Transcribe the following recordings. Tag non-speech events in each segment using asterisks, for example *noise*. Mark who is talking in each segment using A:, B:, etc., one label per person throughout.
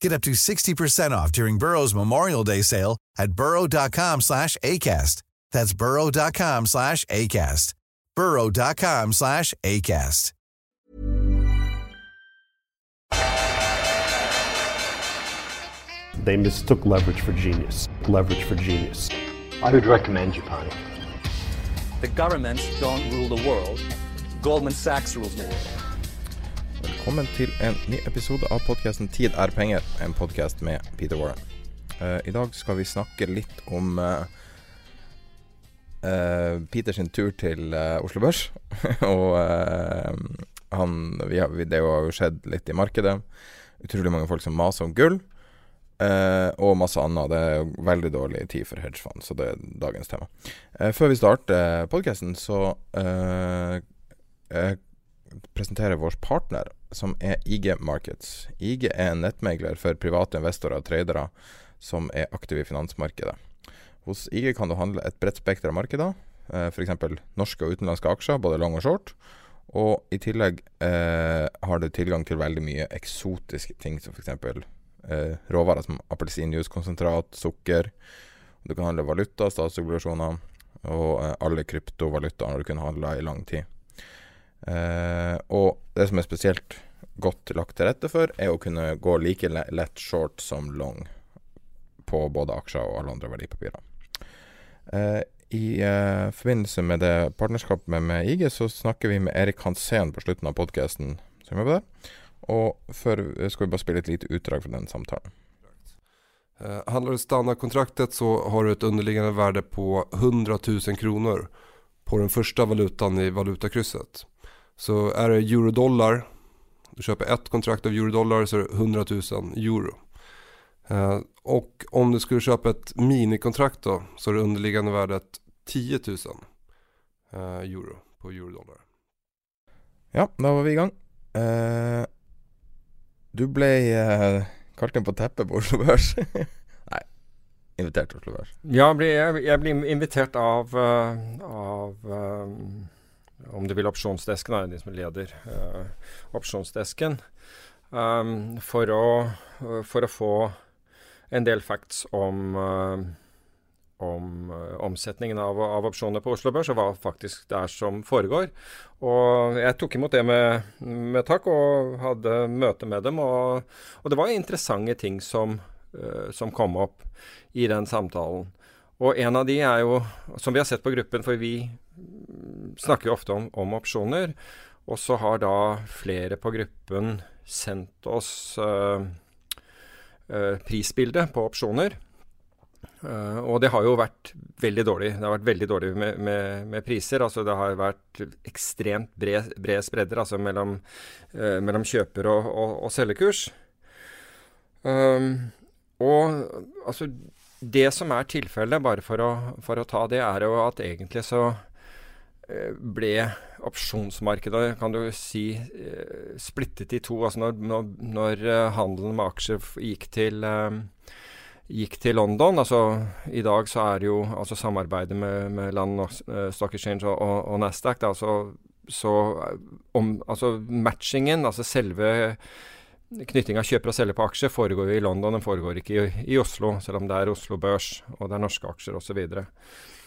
A: Get up to 60% off during Burrow's Memorial Day sale at burrow.com slash ACAST. That's burrow.com slash ACAST. burrow.com slash ACAST.
B: They mistook leverage for genius. Leverage for genius.
C: I would recommend Japan.
D: The governments don't rule the world. Goldman Sachs rules the world.
E: Velkommen til en ny episode av podkasten 'Tid er penger', en podkast med Peter Warren. Uh, I dag skal vi snakke litt om uh, uh, Peters tur til uh, Oslo Børs. *laughs* og han vi har, Det har jo skjedd litt i markedet. Utrolig mange folk som maser om gull. og masse annet. Det er veldig dårlig tid for hedgefond, så det er dagens tema. før vi starter podkasten, så presentere vår partner, som er IG Markets. IG er en nettmegler for private investorer og tradere som er aktive i finansmarkedet. Hos IG kan du handle et bredt spekter av markeder, eh, f.eks. norske og utenlandske aksjer, både long og short. Og i tillegg eh, har du tilgang til veldig mye eksotiske ting, som f.eks. Eh, råvarer som appelsinjuicekonsentrat, sukker. Du kan handle valuta, statsobligasjoner og eh, alle kryptovalutaer når du kunne handla i lang tid. Eh, og det som er spesielt godt lagt til rette for, er å kunne gå like lett short som long på både aksjer og alle andre verdipapirer. Eh, I eh, forbindelse med det partnerskapet med, med, IG, så snakker vi med Erik Hansen på slutten av podkasten. Og før skal vi bare spille et lite utdrag fra den samtalen.
F: Handler handlar du standardkontraktet så har du et underliggende verde på 100 000 kroner på den første valutaen i valutakrysset. Så är det eurodollar, du köper ett kontrakt av eurodollar så är det 100 000 euro. Eh, och om du skulle köpa ett minikontrakt då så är det underliggande värdet 10 000 eh, euro på eurodollar.
E: Ja, da var vi i gang. Eh, du ble eh, kalt inn på teppet på Oslo Børs. *laughs* Nei, invitert til Oslo Børs.
G: Ja, jeg, ble invitert av, uh, av um om du vil opsjonsdesken, er de som leder uh, opsjonsdesken, um, for, å, uh, for, å, få en del facts om, uh, om omsetningen av, av, opsjoner på Oslo Børs, og hva faktisk det er som foregår. Og jeg tok imot det med, med takk, og hadde møte med dem. Og, og det var interessante ting som, som kom opp i den samtalen. Og en av de er jo, som vi har sett på gruppen, for vi snakker jo ofte om, om opsjoner. Og så har da flere på gruppen sendt oss uh, uh, prisbildet på opsjoner. Uh, og det har jo vært veldig dårlig. Det har vært veldig dårlig med, med, med priser. Altså det har vært ekstremt bred, bred spredder altså mellom, mellom kjøper- og, og, og selgekurs. Um, og altså det som er tilfellet, bare for å, for å, ta det, er jo at egentlig så eh, ble opsjonsmarkedet, kan du si, eh, splittet i to. Altså når, når, når eh, handelen med aksjer gikk til, gikk til London altså I dag så er det jo altså samarbeidet med, med Land Stock Exchange og, og, og Nasdaq da, så, så om, altså matchingen, altså selve Knytting av kjøper og selger på aksjer foregår jo i London, den foregår ikke i, i, Oslo, selv om det er Oslo Børs og det er norske aksjer osv.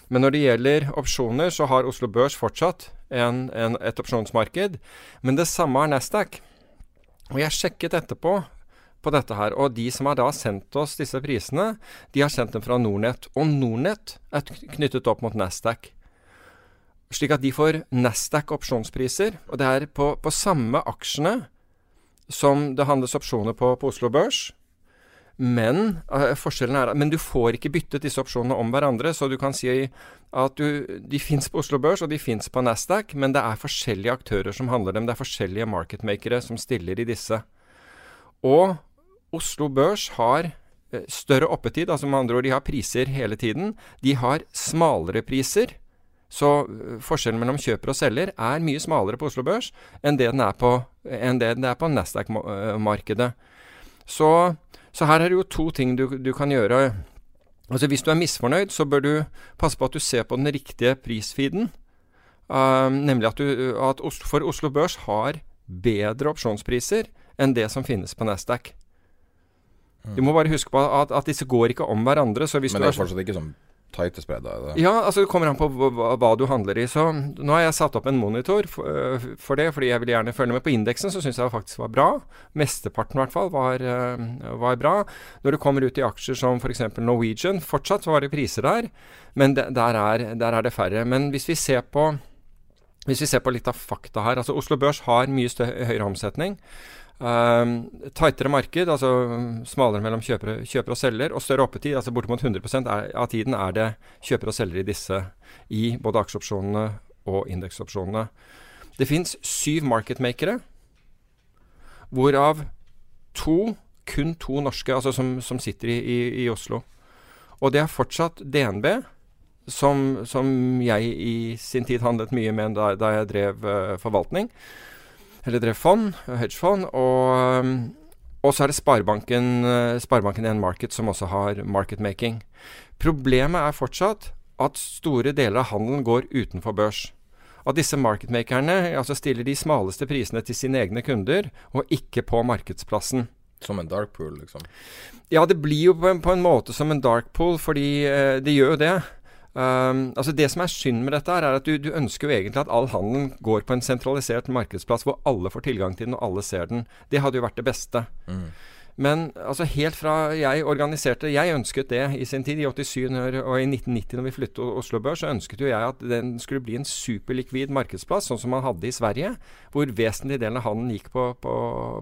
G: Men når det gjelder opsjoner, så har Oslo Børs fortsatt en, en, et opsjonsmarked. Men det samme har Nasdaq. Og jeg sjekket etterpå på dette her, og de som har da sendt oss disse prisene, de har sendt dem fra Nordnett. Og Nordnett er knyttet opp mot Nasdaq. Slik at de får Nasdaq opsjonspriser. Og det er på, på samme aksjene som det handles opsjoner på på Oslo Børs. Men uh, forskjellen er Men du får ikke byttet disse opsjonene om hverandre, så du kan si at du, de fins på Oslo Børs og de fins på Nasdaq, men det er forskjellige aktører som handler dem. Det er forskjellige marketmakere som stiller i disse. Og Oslo Børs har uh, større oppetid, altså med andre ord, de har priser hele tiden. De har smalere priser. Så uh, forskjellen mellom kjøper og selger er mye smalere på Oslo Børs enn det den er på, enn det den er på Nasdaq-markedet. Så så her er det jo to ting du, du kan gjøre. Altså Hvis du er misfornøyd, så bør du passe på at du ser på den riktige prisfeeden. Uh, nemlig at, du, at Oslo, for Oslo Børs har bedre opsjonspriser enn det som finnes på Nasdaq. Mm. Du må bare huske på at, at, disse går ikke om hverandre.
E: Men det er fortsatt ikke sånn tighte spredder?
G: Ja, altså det kommer an på hva, hva, du handler i. Så nå har jeg satt opp en monitor for, øh, for det, fordi jeg vil gjerne følge med på indeksen. Så syns jeg det faktisk var bra. Mesteparten i hvert fall var, øh, var, bra. Når du kommer ut i aksjer som f.eks. Norwegian, fortsatt så var det priser der, men de, der, er, der, er, det færre. Men hvis vi ser på hvis vi ser på litt av fakta her, altså Oslo Børs har mye høyere omsetning. Um, tightere marked, altså smalere mellom kjøper, kjøper og selger, og større oppetid, altså bortimot 100 er, av tiden er det kjøper og selger i disse, i både aksjeopsjonene og indeksopsjonene. Det fins syv marketmakere, hvorav to, kun to norske, altså som, som sitter i, i, i, Oslo. Og det er fortsatt DNB, som, som, jeg i sin tid handlet mye med da, da jeg drev uh, forvaltning eller drev fond, hedgefond. Og, um, og så er det Sparebanken, uh, Sparebanken 1 Market som også har marketmaking. Problemet er fortsatt at store deler av handelen går utenfor børs. At disse marketmakerne altså stiller de smaleste prisene til sine egne kunder, og ikke på markedsplassen.
E: Som en dark pool, liksom?
G: Ja, det blir jo på en, på en måte som en dark pool, fordi eh, det gjør jo det. Um, altså Det som er synd med dette, her er at du, du, ønsker jo egentlig at all handelen går på en sentralisert markedsplass hvor alle får tilgang til den, og alle ser den. Det hadde jo vært det beste. Mm. Men altså helt fra jeg organiserte Jeg ønsket det i sin tid, i 87 og i 1990 når vi flyttet Oslo Børs, så ønsket jo jeg at den skulle bli en superlikvid markedsplass, sånn som man hadde i Sverige, hvor vesentlig delen av handelen gikk på, på,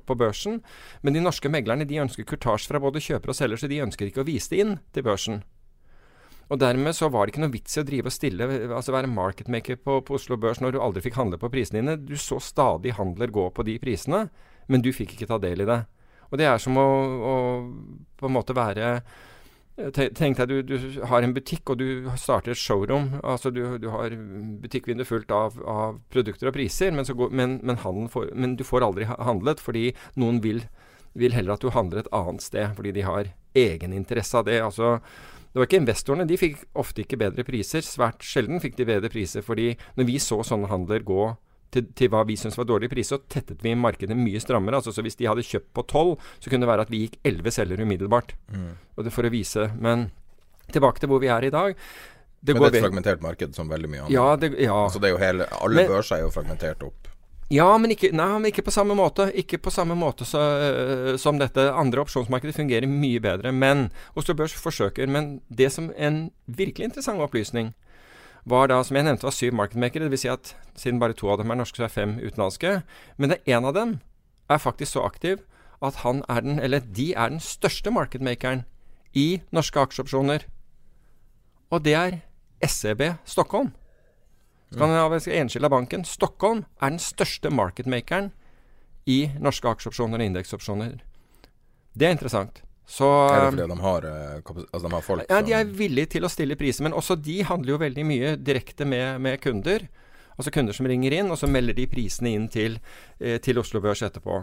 G: på, børsen. Men de norske meglerne de ønsker kurtasje fra både kjøper og selger, så de ønsker ikke å vise det inn til børsen. Og dermed så var det ikke noe vits i å drive og stille, altså være marketmaker på, på Oslo Børs når du aldri fikk handle på prisene dine. Du så stadig handler gå på de prisene, men du fikk ikke ta del i det. Og det er som å, å på en måte være Tenk deg du, du, har en butikk og du starter et showroom. altså Du, du har butikkvinduet fullt av, av, produkter og priser, men, går, men, men, får, men, du får aldri handlet fordi noen vil, vil heller at du handler et annet sted, fordi de har egeninteresse av det. altså det var ikke investorene. De fikk ofte ikke bedre priser. Svært sjelden fikk de bedre priser, fordi når vi så sånne handler gå til, til hva vi syntes var dårlige priser, så tettet vi markedet mye strammere. Altså, så hvis de hadde kjøpt på tolv, så kunne det være at vi gikk elleve selgere umiddelbart. Mm. For å vise. Men tilbake til hvor vi er i dag.
E: Det Men det er et fragmentert marked som veldig mye annet.
G: Ja, det, ja.
E: Altså det hele, alle børser er jo fragmentert opp.
G: Ja, men ikke, nei, men ikke, på samme måte. Ikke på samme måte så, uh, som dette andre opsjonsmarkedet fungerer mye bedre. Men Oslo Børs forsøker. Men det som en virkelig interessant opplysning var da, som jeg nevnte, var syv marketmakere. Dvs. Si at siden bare to av dem er norske, så er fem utenlandske. Men det én av dem er faktisk så aktiv at han er den, eller de er den største marketmakeren i norske aksjeopsjoner. Og det er SEB Stockholm. Skandinaviske Enskilda Banken, Stockholm, er den største marketmakeren i norske aksjeopsjoner og indeksopsjoner. Det er interessant. Så,
E: er det fordi de har, eh, altså de har folk
G: Ja, de er villige til å stille priser. Men også de handler jo veldig mye direkte med, med kunder. Altså kunder som ringer inn, og så melder de prisene inn til, eh, til Oslo Børs etterpå.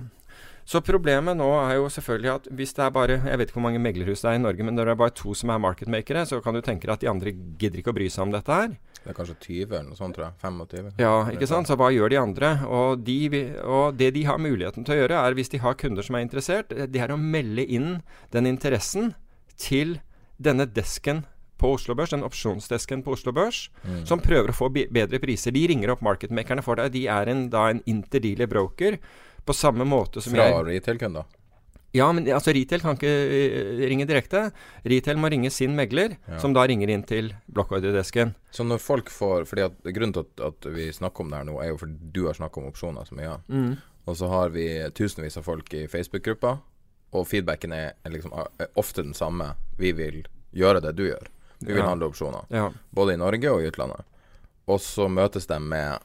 G: Så problemet nå er jo selvfølgelig at hvis det er bare Jeg vet ikke hvor mange meglerhus det er i Norge, men når det er bare to som er marketmakere, så kan du tenke deg at de andre gidder ikke å bry seg om dette her.
E: Det er kanskje 20 eller noe sånt, tror jeg. 25.
G: Ja, ikke sant. Så hva gjør de andre? Og, de, og, det de har muligheten til å gjøre, er hvis de har kunder som er interessert, det er å melde inn den interessen til denne desken på Oslo Børs, den opsjonsdesken på Oslo Børs, mm. som prøver å få bedre priser. De ringer opp marketmakerne for deg. De er en, da en interdealer broker på samme måte som
E: Fra retail-kunder?
G: Ja, men altså retail kan ikke eh, ringe direkte. Retail må ringe sin megler,
E: Ja.
G: som da ringer inn til blokkordredesken.
E: Så når folk får Fordi at Grunnen til at, at vi snakker om det her nå, er jo fordi du har snakket om opsjoner så mye.
G: Mm.
E: Og så har vi tusenvis av folk i Facebook-gruppa, og feedbacken er, er liksom er ofte den samme. Vi vil gjøre det du gjør. Vi vil
G: Ja.
E: handle opsjoner.
G: Ja.
E: Både i Norge og i utlandet. Og så møtes de med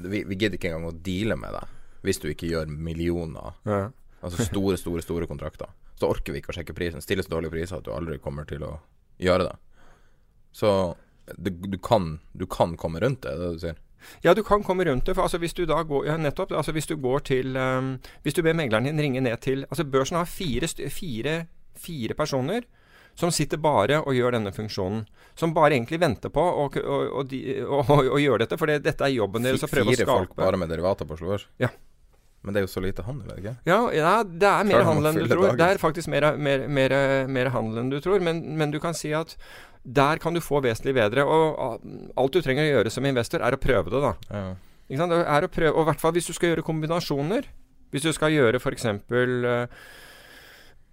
E: vi, vi gidder ikke engang å deale med deg hvis du ikke gjør millioner.
G: Ja.
E: Altså store, store, store kontrakter. Så orker vi ikke å sjekke prisen. Stille så dårlige priser at du aldri kommer til å gjøre det. Så du, du, kan, du kan komme rundt det, det du sier?
G: Ja, du kan komme rundt det. For altså, hvis du da går Ja, nettopp. Altså, hvis du går til um, Hvis du ber megleren din ringe ned til Altså, børsen har fire, fire, fire personer som sitter bare og gjør denne funksjonen. Som bare egentlig venter på å, å, å, å, å, å gjøre dette, for det, dette er jobben deres. Å prøve å
E: Fire folk bare med derivater på Oslo Børs?
G: Ja.
E: Men det er jo så lite handel, er det ikke?
G: Ja, ja, det er mer handel enn du tror.
E: dagen?
G: Det er faktisk mer, mer, mer, mer handel enn du tror. Men, men du kan si at der kan du få vesentlig bedre. Og alt du trenger å gjøre som investor, er å prøve det, da.
E: Ja.
G: Ikke sant? Det er å prøve, og i hvert fall hvis du skal gjøre kombinasjoner. Hvis du skal gjøre f.eks. Uh,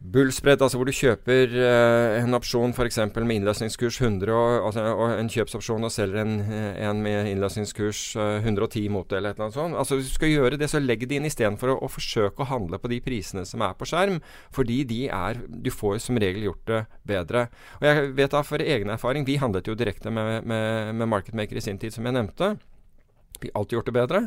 G: bullspread, altså hvor du kjøper eh, en opsjon f.eks. med innløsningskurs 100, og, altså, og en kjøpsopsjon og selger en, eh, en med innløsningskurs eh, 110 mot det, eller et eller annet sånt. Altså Hvis du skal gjøre det, så legg det inn istedenfor å, å forsøke å handle på de prisene som er på skjerm, fordi de er Du får som regel gjort det bedre. Og jeg vet da for egen erfaring, vi handlet jo direkte med, med, med marketmaker i sin tid, som jeg nevnte. Vi har alltid gjort det bedre.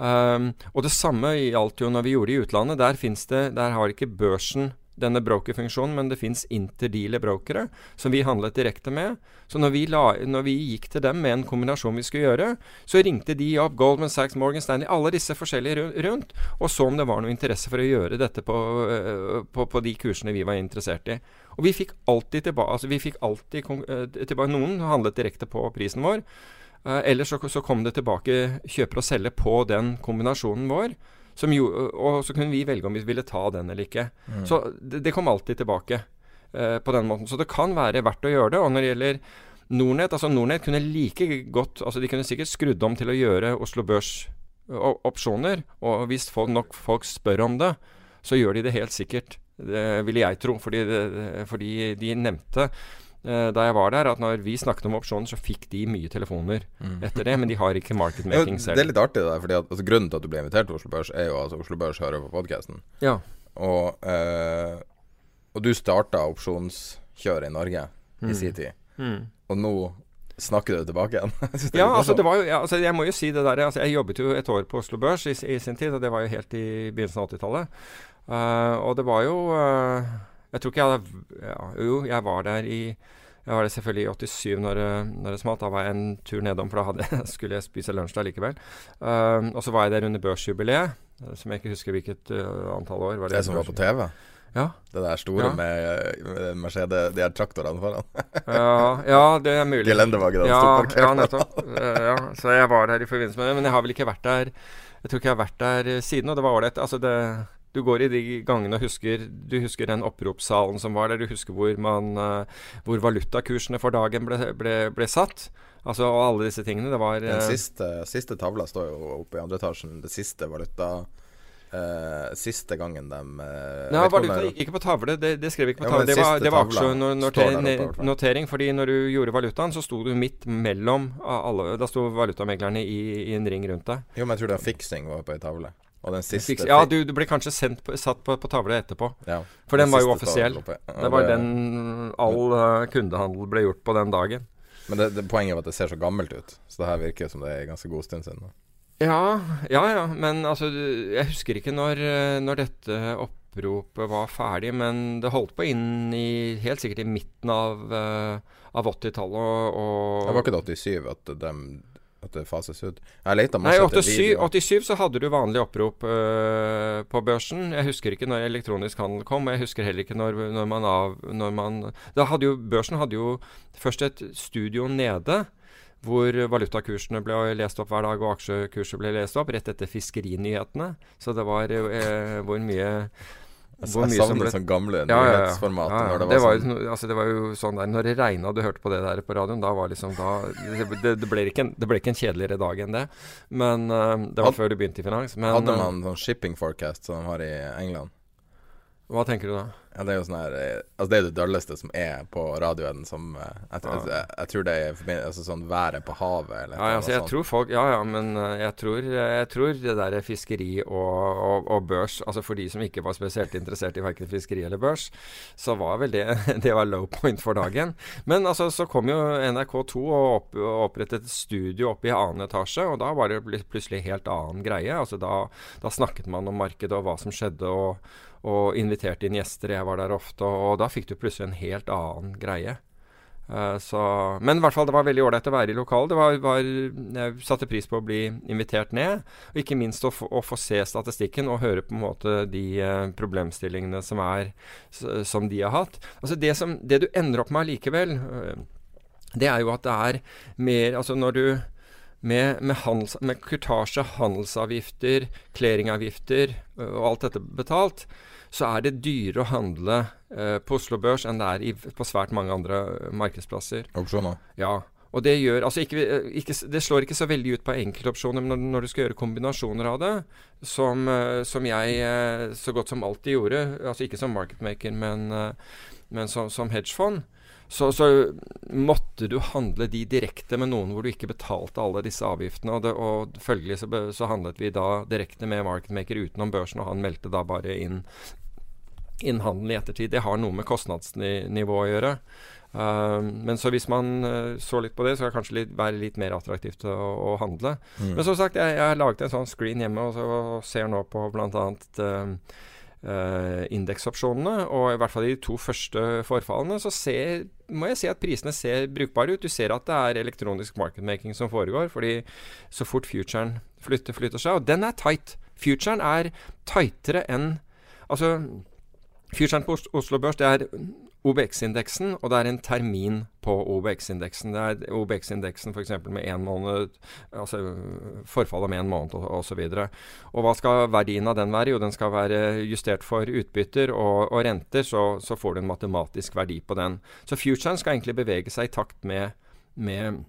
G: Um, og det samme gjaldt jo når vi gjorde det i utlandet. Der, det, der har ikke børsen denne brokerfunksjonen, men det fins interdealer-brokere som vi handlet direkte med. Så når vi, la, når vi gikk til dem med en kombinasjon vi skulle gjøre, så ringte de opp Goldman Sachs, Morgan Stanley, alle disse forskjellige rundt, og så om det var noe interesse for å gjøre dette på, øh, på, på de kursene vi var interessert i. Og vi fikk alltid tilbake altså vi fikk alltid øh, tilbake Noen handlet direkte på prisen vår. Uh, ellers så, så kom det tilbake kjøper og selger på den kombinasjonen vår. Som jo, og så kunne vi velge om vi ville ta den eller ikke. Så det, det kom alltid tilbake eh, på den måten. Så det kan være verdt å gjøre det. Og når det gjelder Nordnett, altså Nordnett kunne like godt altså De kunne sikkert skrudd om til å gjøre Oslo Børs opsjoner. Og hvis folk, nok folk spør om det, så gjør de det helt sikkert. Det ville jeg tro. Fordi, fordi de nevnte eh, da jeg var der, at når vi snakket om opsjoner, så fikk de mye telefoner etter det. Men de har ikke market selv.
E: Det er litt artig, det der, fordi at, altså, grunnen til at du ble invitert til Oslo Børs, er jo at Oslo Børs hører på podkasten.
G: Ja.
E: Og, uh, og du starta opsjonskjøret i Norge i sin tid.
G: Mm.
E: Og nå snakker du tilbake igjen. *laughs*
G: Ja, altså det var jo, ja, altså jeg må jo si det der altså Jeg jobbet jo et år på Oslo Børs i, i sin tid, og det var jo helt i begynnelsen av 80-tallet. Uh, og det var jo eh, Jeg tror ikke jeg hadde ja, Jo, jeg var der i jeg var der selvfølgelig i 87 når, det- når det smalt. Da var jeg en tur nedom, for da hadde, *laughs* skulle jeg spise lunsj der likevel. Um, og så var jeg der under børsjubileet, eh, som jeg ikke husker hvilket uh, antall år. Var
E: Det det som var på TV.
G: Ja.
E: Det der store
G: Ja.
E: med, med Mercedes, de her traktorene foran. *laughs*
G: Ja, ja, det er mulig.
E: Gelendevognen
G: ja, ja, nettopp. Eh, ja, så jeg var der i forbindelse med det. Men jeg har vel ikke vært der Jeg tror ikke jeg har vært der eh, siden, og det var ålreit. Altså det du går i de gangene og husker Du husker den oppropssalen som var der. Du husker hvor, man, eh, hvor valutakursene for dagen ble, ble, ble satt. Altså og alle disse tingene. Det var
E: Den
G: eh,
E: siste, siste tavla står jo oppe i andre etasjen. Det siste valuta Uh, Siste gangen de uh,
G: Nei, valuta gikk ikke på tavle. Det, det skrev ikke på
E: Ja, men.
G: Det var, det var aksjenotering. notering, fordi når du gjorde valutaen, så sto du midt mellom alle Da sto valutameglerne i, i en ring rundt deg.
E: Jo, men jeg tror det er fiksing var på ei tavle. Og den siste
G: fikk, Ja, du, du ble kanskje sendt på, satt på, på tavle etterpå.
E: Ja,
G: For den var jo offisiell.
E: Ja,
G: Det var den all uh, kundehandel ble gjort på den dagen.
E: Men det, det, poenget var at det ser så gammelt ut. Så det her virker som det er ganske god stund siden.
G: Ja, ja, ja. Men altså, jeg husker ikke når, eh, når dette oppropet var ferdig, men det holdt på inn i helt sikkert i midten av, uh, av 80-tallet. Og, og
E: Det var ikke det 87 at, dem- at det fases ut? Jeg leita masse etter
G: 87,
E: I
G: 87 så hadde du vanlig opprop øh, på børsen. Jeg husker ikke når elektronisk handel kom, og jeg husker heller ikke når, når man av når man, da hadde jo, Børsen hadde jo først et studio nede. Hvor valutakursene ble lest opp hver dag, og aksjekurser ble lest opp. Rett etter fiskerinyhetene. Så det var eh, hvor mye
E: Jeg, jeg savner
G: ble-
E: sånn gamle
G: ja, ja, ja.
E: nyhetsformat.
G: Ja, ja.
E: Når det
G: Det,
E: sånn
G: jo, altså, det var jo sånn der Når det regna og du hørte på det der på radioen, da var liksom da, det, det, ble ikke en, det ble ikke en kjedeligere dag enn det. Men uh, Det var
E: Had-
G: før du begynte i finans. Men,
E: Hadde
G: eh,
E: man sånn shipping forecast som de har i England?
G: Hva tenker du da?
E: Ja, det er jo sånn her eh, Altså, det er det dølleste som er på radioen som eh, Jeg, jeg, jeg, jeg tror det er altså, sånn været på havet eller
G: Ja, altså, jeg
E: sånt.
G: tror folk Ja, ja, men eh, jeg tror, tror det der fiskeri og, og, og børs Altså for de som ikke var spesielt interessert i verken fiskeri eller børs, så var vel det *laughs* Det var low point for dagen. Men altså, så kom jo NRK2 og, opp, og opprettet et studio oppe i annen etasje, og da var det plutselig helt annen greie. Altså da, da snakket man om markedet og hva som skjedde, og, og inviterte inn gjester. Jeg var der ofte, og, da fikk du plutselig en helt annen greie. Eh, så, men i hvert fall, det var veldig ålreit å være i lokalet. Var, var, jeg satte pris på å bli invitert ned. Og ikke minst å, å få se statistikken og høre på en måte de eh, problemstillingene som, er, som de har hatt. Altså det, som, det du ender opp med allikevel, eh, det er jo at det er mer Altså når du med, med, handels, med kurtasje, handelsavgifter, clearingavgifter og alt dette betalt, så er det dyrere å handle eh, på Oslo Børs enn det er i, på svært mange andre markedsplasser.
E: Opsjoner.
G: Ja. Og det gjør altså ikke, ikke, Det slår ikke så veldig ut på enkeltopsjoner, men når, når du skal gjøre kombinasjoner av det, som, som jeg så godt som alltid gjorde, altså ikke som marketmaker, men, men som, som hedgefond, så, så måtte du handle de direkte med noen hvor du ikke betalte alle disse avgiftene. Og, det, og følgelig så, be- så handlet vi da direkte med marketmaker utenom børsen, og han meldte da bare inn inn handel i ettertid. Det har noe med kostnadsnivå å gjøre. Uh, men så hvis man uh, så litt på det, så kan det kanskje litt, være litt mer attraktivt å, å handle.
E: Mm.
G: Men som sagt, jeg, jeg har laget en sånn screen hjemme og, så, og ser nå på bl.a. Uh, uh, indeksopsjonene. Og i hvert fall i de to første forfallene så ser, må jeg si at prisene ser brukbare ut. Du ser at det er elektronisk marketmaking som foregår, fordi så fort futuren flytter, flytter seg. Og den er tight. Futuren er tightere enn Altså Futuren på Oslo Børs det er OBX-indeksen, og det er en termin på OBX-indeksen. Det er OBX-indeksen f.eks. med én måned, altså forfall om én måned og osv. Og, og hva skal verdien av den være? Jo, den skal være justert for utbytter og, og renter, så, så får du en matematisk verdi på den. Så futuren skal egentlig bevege seg i takt med, med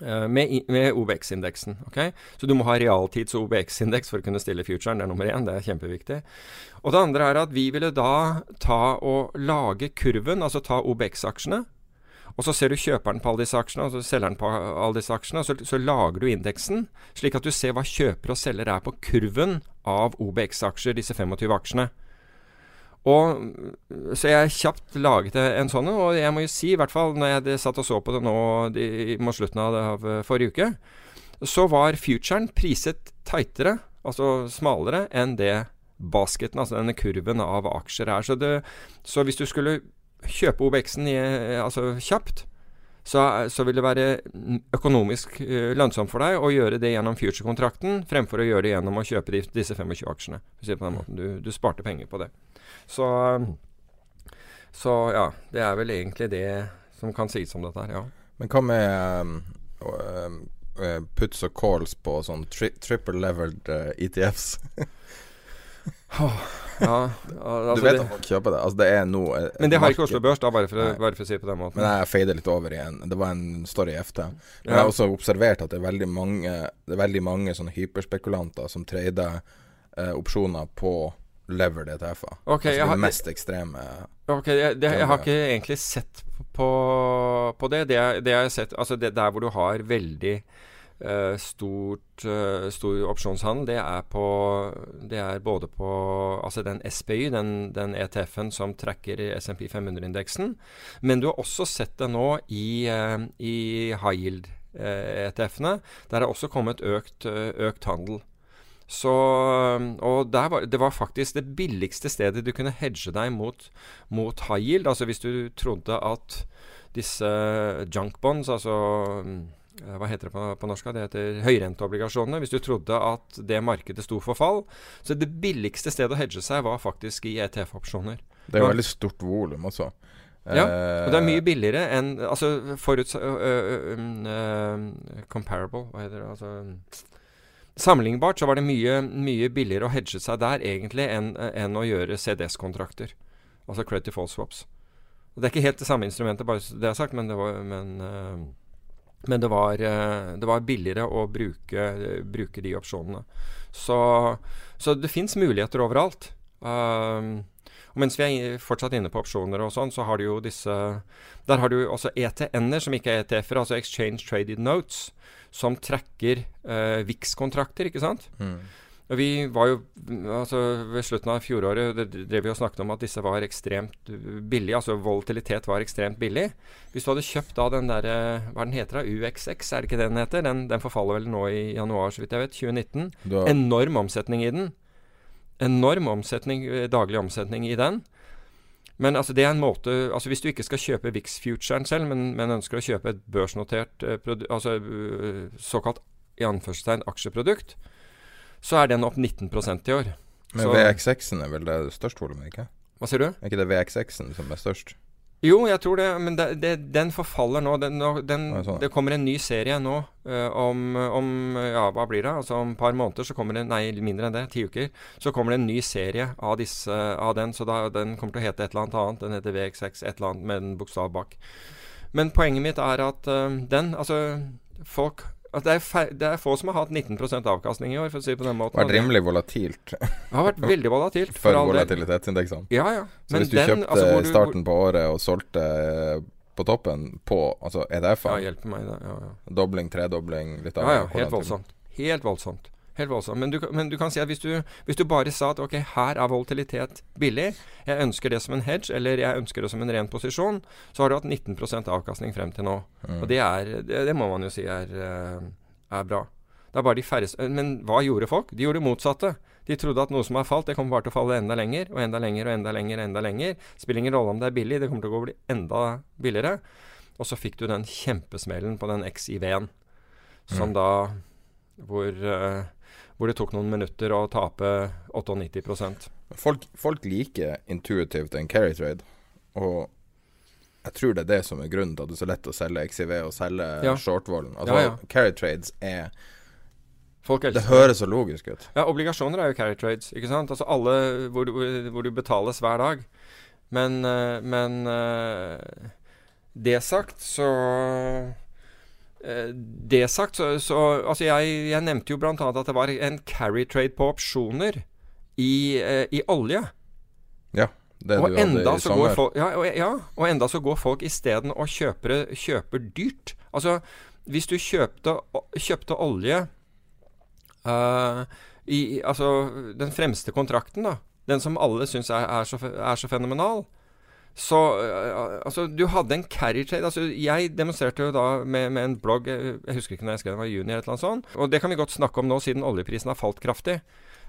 G: med, med OBX-indeksen. ok? Så du må ha realtids OBX-indeks for å kunne stille futuren. Det er nummer én. Det er kjempeviktig. Og det andre er at vi ville da ta og lage kurven, altså ta OBX-aksjene. Og så ser du kjøperen på alle disse aksjene, og så selgeren på alle disse aksjene. Og så, så lager du indeksen, slik at du ser hva kjøper og selger er på kurven av OBX-aksjer, disse 25 aksjene. Og Så jeg kjapt laget en sånn og jeg må jo si, i hvert fall når jeg satt og så på det nå de, mot slutten av, det, av eh, forrige uke, så var futuren priset tightere, altså smalere, enn det basketen, altså denne kurven av aksjer er. Så, det, så hvis du skulle kjøpe OBX-en eh, altså kjapt, så, så vil det være økonomisk eh, lønnsomt for deg å gjøre det gjennom future-kontrakten, fremfor å gjøre det gjennom å kjøpe de, disse 25 aksjene. Du, du sparte penger på det. Så, så ja, det er vel egentlig det som kan sies om dette her, ja.
E: Men hva med um, um, uh, puts og calls på sånn tri triple leveled uh, ETFs? *laughs*
G: ja altså
E: du vet at folk kjøper det? Altså det er nå
G: Men det har ikke. Oslo Børs, da, bare for, bare for å si det på den måten.
E: Men jeg fader litt over igjen. Det var en story i FT. Men jeg har også observert at det er veldig mange Det er veldig mange sånne hyperspekulanter som trader eh, opsjoner på levered ETF-er.
G: Okay,
E: altså
G: det har-
E: de mest ekstreme
G: Ok, jeg, det, jeg har ikke egentlig sett på, på det. Det, det jeg har sett Altså det der hvor du har veldig uh, stort, uh, stor opsjonshandel, det er på Det er både på Altså den SPY, den, den ETF-en som tracker SMP 500-indeksen. Men du har også sett det nå i, uh, i high yield-ETF-ene. Der har også kommet økt, økt handel. Så, og var, Det var faktisk det billigste stedet du kunne hedge deg mot, mot high yield. Altså hvis du trodde at disse junk bonds, altså eh, hva heter det på, på norsk? Det heter høyrenteobligasjonene. Hvis du trodde at det markedet sto for fall. Så det billigste stedet å hedge seg var faktisk i ETF-opsjoner.
E: Det er jo veldig stort volum også.
G: Ja,
E: Eh,
G: og det er mye billigere enn Altså foruts... Uh, uh, uh, øh, comparable, hva heter det? Altså Sammenlignbart så var det mye, mye billigere å hedge seg der egentlig enn enn å gjøre CDS-kontrakter. Altså credit default swaps. Og Det er ikke helt det samme instrumentet, bare så det er sagt, men det var, men, øh, men det var, øh, det var billigere å bruke, bruke de opsjonene. Så, så det fins muligheter overalt. Um, Og mens vi er fortsatt inne på opsjoner og sånn, så har du jo disse Der har du også ETN-er, som ikke er ETF-er, altså Exchange Traded Notes, som trekker eh, VIX-kontrakter, ikke sant?
E: Mm.
G: Og vi var jo altså Ved slutten av fjoråret det drev vi og snakket om at disse var ekstremt billige. Altså volatilitet var ekstremt billig. Hvis du hadde kjøpt da den derre Hva den heter da? UXX, er det ikke det den heter? Den, den forfaller vel nå i januar, så vidt jeg vet. 2019.
E: Da.
G: Enorm omsetning i den. Enorm omsetning, daglig omsetning i den. Men altså det er en måte altså Hvis du ikke skal kjøpe VIX-futuren selv, men, men, ønsker å kjøpe et børsnotert altså såkalt i anførselstegn aksjeprodukt, så er den opp 19% i år.
E: Men VX6-en er vel det største volumet, ikke?
G: Hva sier du?
E: Er ikke det VX6-en som er størst?
G: Jo, jeg tror det, men det, det, den forfaller nå. Den, den, sånn. Det kommer en ny serie nå uh, om, om, Ja, hva blir det? Altså Om et par måneder så kommer det Nei, mindre enn det. Ti uker. Så kommer det en ny serie av, disse, av den. Så da, den kommer til å hete et eller annet annet. Den heter VX6, et eller annet med en bokstav bak. Men poenget mitt er at uh, den Altså, folk Altså det, er det, er få som har hatt 19% avkastning i år, for å si det på den måten.
E: Det har vært rimelig volatilt.
G: Det har vært veldig volatilt.
E: For, for volatilitetsindeksene.
G: Ja, ja.
E: Så Men hvis du den, kjøpte altså, du, starten på året og solgte på toppen på altså EDF-en
G: Ja, meg. Ja, ja.
E: Dobling, tredobling, litt av
G: Ja, ja. Helt voldsomt. Helt voldsomt. Helt voldsomt. Men du, men du, kan si at hvis du, hvis du, bare sa at ok, her er volatilitet billig, jeg ønsker det som en hedge, eller jeg ønsker det som en ren posisjon, så har du hatt 19% avkastning frem til nå. Mm. Og det, er, det, det, må man jo si er, eh, er bra. Det er bare de færreste Men hva gjorde folk? De gjorde det motsatte. De trodde at noe som har falt, det kommer bare til å falle enda lenger, og enda lenger og enda lenger. enda lenger. Spiller ingen rolle om det er billig, det kommer til å bli enda billigere. Og så fikk du den kjempesmellen på den XIV-en, som mm. da hvor uh, hvor det tok noen minutter å tape 98%
E: folk, folk liker intuitivt en carry trade, og jeg tror det er det som er grunnen til at det er så lett å selge XIV og selge ja. shortvollen. Altså, ja, ja. carry trades er det høres så logisk ut.
G: Ja, obligasjoner er jo carry trades, ikke sant? Altså alle hvor, du, hvor du betales hver dag. Men, eh, men eh, det sagt, så det sagt, så, så Altså, jeg, jeg, nevnte jo bl.a. at det var en carry trade på opsjoner i, eh, i olje.
E: Ja. Det og
G: du hadde i sommer. Folk, ja, og, ja, og enda så går folk isteden og kjøper, kjøper dyrt. Altså, hvis du kjøpte, kjøpte olje uh, i Altså, den fremste kontrakten, da. Den som alle syns er, er, så, er så fenomenal. Så uh, altså, du hadde en carry trade. Altså, jeg demonstrerte jo da med, med, en blogg Jeg husker ikke når jeg skrev den, var juni eller noe sånt. Og det kan vi godt snakke om nå, siden oljeprisen har falt kraftig.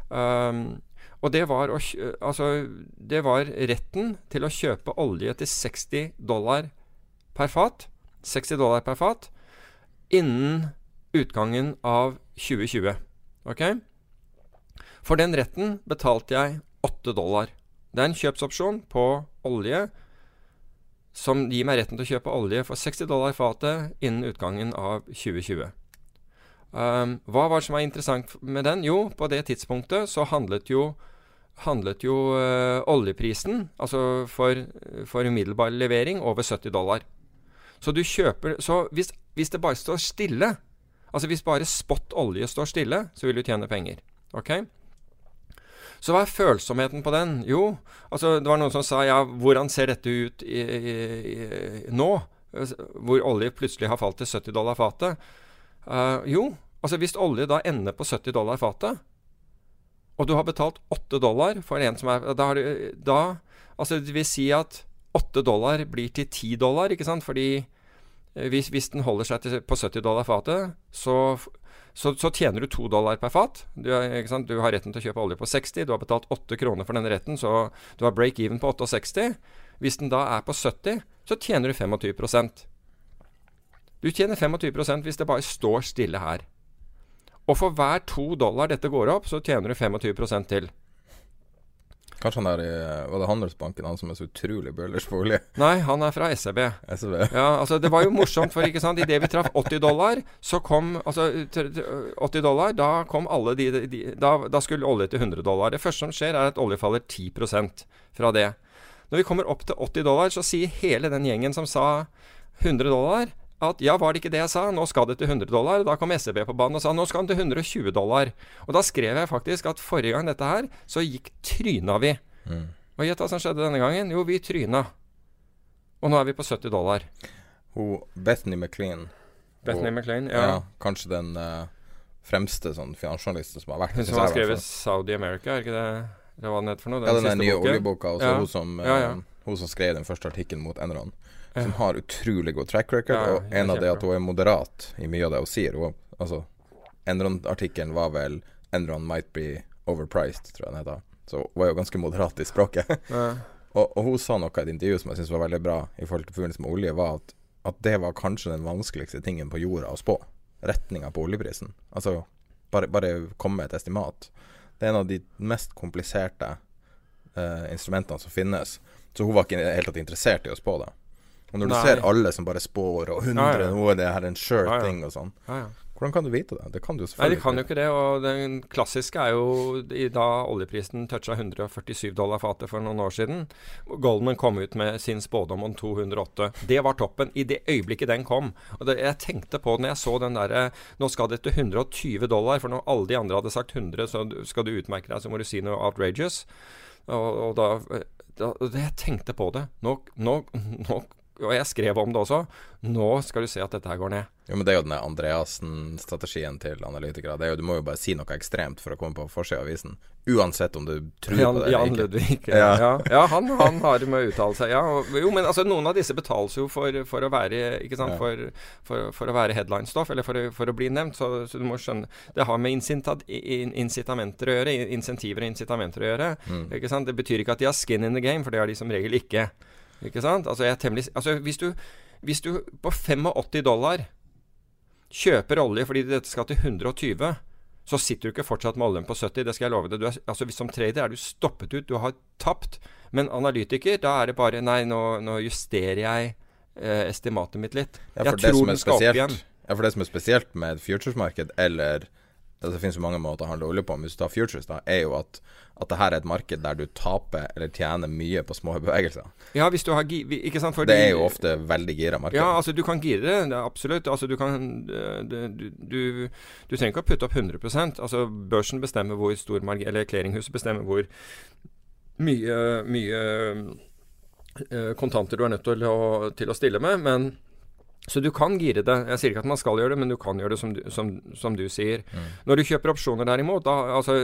G: Um, og det var, å, altså, det var retten til å kjøpe olje til 60 dollar per fat. 60 dollar per fat innen utgangen av 2020. Ok? For den retten betalte jeg 8 dollar. Det er en kjøpsopsjon på olje som gir meg retten til å kjøpe olje for 60 dollar fatet innen utgangen av 2020. Um, hva var det som var interessant med den? Jo, på det tidspunktet så handlet jo, handlet jo uh, oljeprisen, altså for, for, umiddelbar levering, over 70 dollar. Så du kjøper Så hvis, hvis det bare står stille, altså hvis bare spot olje står stille, så vil du tjene penger. Ok? Så hva er følsomheten på den? Jo, altså det var noen som sa ja, hvordan ser dette ut i, i, i, nå? Hvor olje plutselig har falt til 70 dollar fatet. Uh, jo, altså hvis olje da ender på 70 dollar fatet, og du har betalt 8 dollar for en som er Da, du, da Altså det vil si at 8 dollar blir til 10 dollar, ikke sant? Fordi eh, hvis, hvis den holder seg til, på 70 dollar fatet, så så, så, tjener du to dollar per fat. Du, du, har retten til å kjøpe olje på 60. Du har betalt 8 kroner for denne retten, så du har break-even på 68. Hvis den da er på 70, så tjener du 25% Du tjener 25% hvis det bare står stille her. Og for hver to dollar dette går opp, så tjener du 25% til.
E: Kanskje han der i Var det Handelsbanken, han som er så utrolig bøllers på olje? *laughs*
G: Nei, han er fra SEB.
E: SEB.
G: Ja, altså Det var jo morsomt, for ikke sant, idet vi traff 80 dollar, så kom Altså 80 dollar, da kom alle de, de da, da, skulle olje til 100 dollar. Det første som skjer, er at olje faller 10% fra det. Når vi kommer opp til 80 dollar, så sier hele den gjengen som sa 100 dollar at ja, var det ikke det jeg sa, nå skal det til 100 dollar. Da kom SEB på banen og sa nå skal den til 120 dollar. Og da skrev jeg faktisk at forrige gang dette her, så gikk tryna vi. Mm. Og gjett hva som skjedde denne gangen? Jo, vi tryna. Og nå er vi på 70 dollar.
E: Hun Bethany McLean
G: Bethany McLean,
E: ja.
G: ja.
E: Kanskje den uh, fremste sånn finansjournalisten som har vært
G: Hun som har skrevet Saudi America, er ikke det det var den het for noe?
E: Ja, den der
G: siste
E: nye
G: boken.
E: oljeboka. Og så
G: Ja.
E: hun, som, eh,
G: Ja, ja.
E: hun som skrev den første artikkelen mot Enron. Som har utrolig god track record.
G: Ja,
E: og en av det at hun er moderat i mye av det hun sier. Hun, altså, Enron-artikkelen var vel 'Enron might be overpriced', tror jeg den heter. Så hun var jo ganske moderat i språket. *laughs*
G: Ja.
E: og, og hun sa noe i et intervju som jeg syns var veldig bra i forhold til forbindelse med olje, var at, at det var kanskje den vanskeligste tingen på jorda å spå. Retninga på oljeprisen. Altså bare, bare komme med et estimat. Det er en av de mest kompliserte eh, instrumentene som finnes. Så hun var ikke tatt interessert i å spå det. Og når du
G: Nei.
E: ser alle som bare spår, og 100
G: Ja, ja.
E: nå er det her en sure
G: Ja,
E: thing og sånn,
G: Ja, ja.
E: hvordan kan du vite det? Det kan du jo selvfølgelig
G: Nei,
E: selvfølgelig
G: de kan jo ikke det. Og den klassiske er jo da oljeprisen toucha 147 dollar fatet for noen år siden. Goldman kom ut med sin spådom om 208. Det var toppen i det øyeblikket den kom. Og det, jeg tenkte på når jeg så den derre Nå skal det til 120 dollar, for når alle de andre hadde sagt 100, så skal du utmerke deg, så må du si noe outrageous. Og, og da, da det, Jeg tenkte på det. Nå, nå, nå Og jeg skrev om det også. Nå skal du se at dette her går ned.
E: Jo, men det er jo den Andreassen-strategien til analytikere. Det er jo, du må jo bare si noe ekstremt for å komme på forsida av avisen. Uansett om du tror
G: Jan,
E: på det
G: Jan. Ludvig. Ja,
E: Ja.
G: ja. han, han har med å uttale seg. Ja, og, jo, men altså, noen av disse betales jo for, for å være Ikke sant, for, for, for å være headline-stoff, eller for, å- bli nevnt. Så, så du må skjønne Det har med incitamenter å gjøre. in- Insentiver og incitamenter å gjøre.
E: Mm.
G: Ikke sant? Det betyr ikke at de har skin in the game, for det har de som regel ikke. Ikke sant? Altså, jeg er temmelig Altså, hvis du, hvis du på 85 dollar kjøper olje fordi dette skal til 120 så sitter du ikke fortsatt med oljen på 70, det skal jeg love deg. Du er, altså Som trader er du stoppet ut, du har tapt. Men analytiker, da er det bare Nei, nå, nå justerer jeg eh, estimatet mitt litt.
E: Ja,
G: jeg tror den skal opp igjen.
E: Ja, for det som er spesielt med futuresmarked, eller Det finnes jo mange måter å handle olje på, men hvis du tar futures, da, er jo at, at det her er et marked der du taper eller tjener mye på små bevegelser.
G: Ja, hvis du har gi... Ikke sant?
E: Det er jo ofte veldig gira marked.
G: Ja, altså du kan gire det, absolutt. Altså du kan eh, Du, du, du, du trenger ikke å putte opp 100 Altså børsen bestemmer hvor stor margin Eller clearinghuset bestemmer hvor mye, mye eh, kontanter du er nødt til å, til å stille med. Men så du kan gire det. Jeg sier ikke at man skal gjøre det, men du kan gjøre det som du, som, som du sier. Når du kjøper opsjoner derimot, da, altså,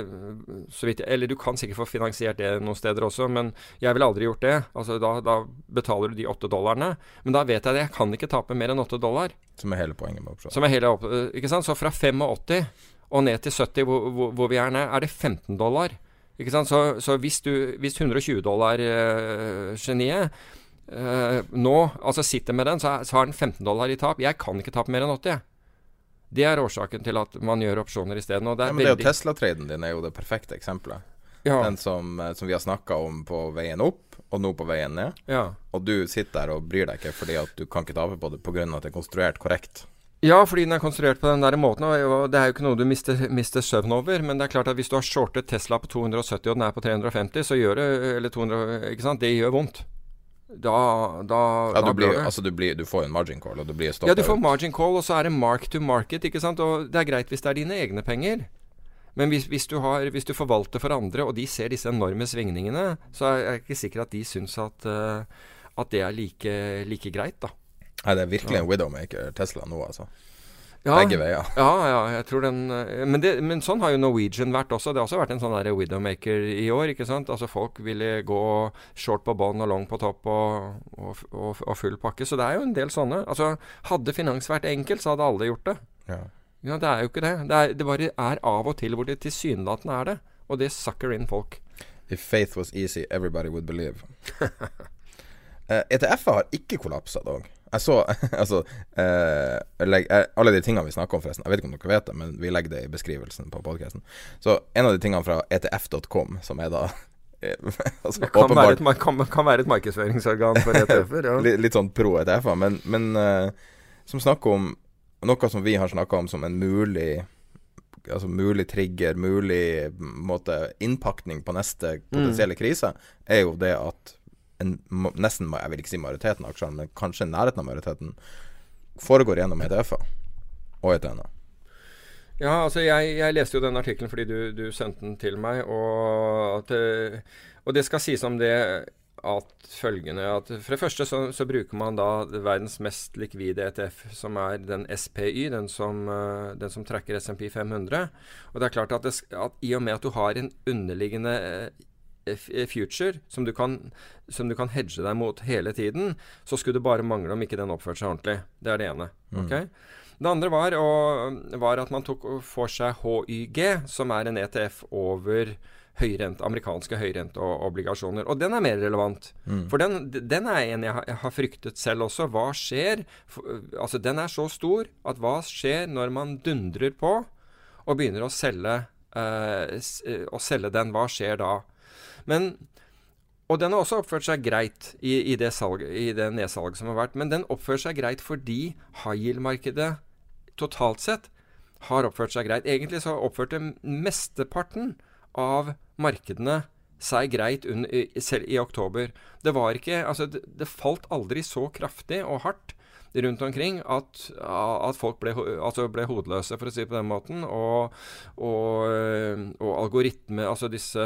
G: så vidt, eller du kan sikkert få finansiert det noen steder også, men jeg ville aldri gjort det. Altså, da, da betaler du de åtte dollarene. Men da vet jeg det. Jeg kan ikke tape mer enn åtte dollar.
E: Som er hele poenget med opsjoner.
G: Som er hele ikke sant? Så fra 85 og ned til 70, hvor, hvor, hvor vi er nå, er det 15 dollar. Så, så hvis, du, hvis 120 dollar eh, nå altså sitter med den, så, er, så har den 15 dollar i tap. Jeg kan ikke tape mer enn 80. jeg. Det er årsaken til at man gjør opsjoner isteden.
E: Ja,
G: men
E: men det er jo Tesla-traden din er jo det perfekte eksempelet.
G: ja,
E: Den som, eh, som vi har snakka om på veien opp, og nå på veien ned.
G: ja.
E: Og du sitter der og bryr deg ikke fordi at du kan ikke tape på det pga. at det er konstruert korrekt.
G: Ja, fordi den er konstruert på den der måten. Og det er jo ikke noe du mister, mister søvn over. Men det er klart at hvis du har shortet Tesla på 270 og den er på 350, så gjør det Eller 200 Ikke sant? Det gjør vondt. Da, da,
E: Ja, du, blir, altså, du, blir, du får en margin call, og du blir stoppa
G: Ja, du får margin call, og så er det mark to market, ikke sant. Og det er greit hvis det er dine egne penger. Men hvis, hvis, du har, hvis du forvalter for andre, og de ser disse enorme svingningene, så er jeg ikke sikker at de syns at, eh, at det er like, like greit, da.
E: Nei, det er virkelig en widowmaker, Tesla nå, altså.
G: Ja,
E: Begge veier.
G: Ja, ja, jeg tror den eh, men, det, men sånn har jo Norwegian vært også. Det har også vært en sånn der widowmaker i år, ikke sant. Altså folk ville gå short på bånn og long på topp og, og, og, og full pakke. Så det er jo en del sånne. Altså hadde finans vært enkelt, så hadde alle gjort det.
E: Ja.
G: Ja, det er jo ikke det. Det, er, det bare er av og til hvor det tilsynelatende er det. Og det sucker inn folk.
E: If faith was easy, everybody would believe. *laughs* uh, ETF-er har ikke kollapsa dog. Jeg så *laughs* altså eh, eh, Alle de tingene vi snakker om, forresten. Jeg vet ikke om dere vet det, men vi legger det i beskrivelsen på podkasten. Så en av de tingene fra etf.com, som er da *laughs* eh, altså,
G: Det kan, være et, kan, kan være et markedsføringsorgan for ETF-er. Ja. *laughs*
E: litt, litt sånn pro ETF-er, men, men eh, som snakker om noe som vi har snakka om som en mulig Altså mulig trigger, mulig måte innpakning på neste potensielle krise, er jo det at en, nesten, jeg vil ikke si majoriteten av aksjene, men kanskje nærheten av majoriteten, foregår gjennom ETF-er og ETN-er.
G: Ja, altså jeg, jeg leste jo den artikkelen fordi du, du, sendte den til meg. Og, at, eh, og, det skal sies om det at følgende at For det første så, så, bruker man da verdens mest likvide ETF, som er den SPY, den som, uh, den som trekker SMP 500. Og det er klart at, det, at i og med at du har en underliggende uh, future som du, kan, som du, kan, hedge deg mot hele tiden, så skulle det bare mangle om ikke den oppførte seg ordentlig. Det er det ene. Mm. Okay? Det andre var, og, var, at man tok for seg HYG, som er en ETF over høyrent, amerikanske høyrenteobligasjoner. Og den er mer relevant. Mm. For den, den, er en jeg har, fryktet selv også. Hva skjer? Altså, den er så stor at hva skjer når man dundrer på og begynner å selge, uh, å selge den? Hva skjer da? Men og den har også oppført seg greit i, i, det, salg, i det nedsalget som har vært. Men den oppfører seg greit fordi high yield-markedet totalt sett har oppført seg greit. Egentlig så oppførte mesteparten av markedene seg greit under, selv i oktober. Det var ikke Altså, det, det, falt aldri så kraftig og hardt rundt omkring at, at folk ble, altså ble, hodeløse, for å si det på den måten. Og, og, og algoritme Altså disse,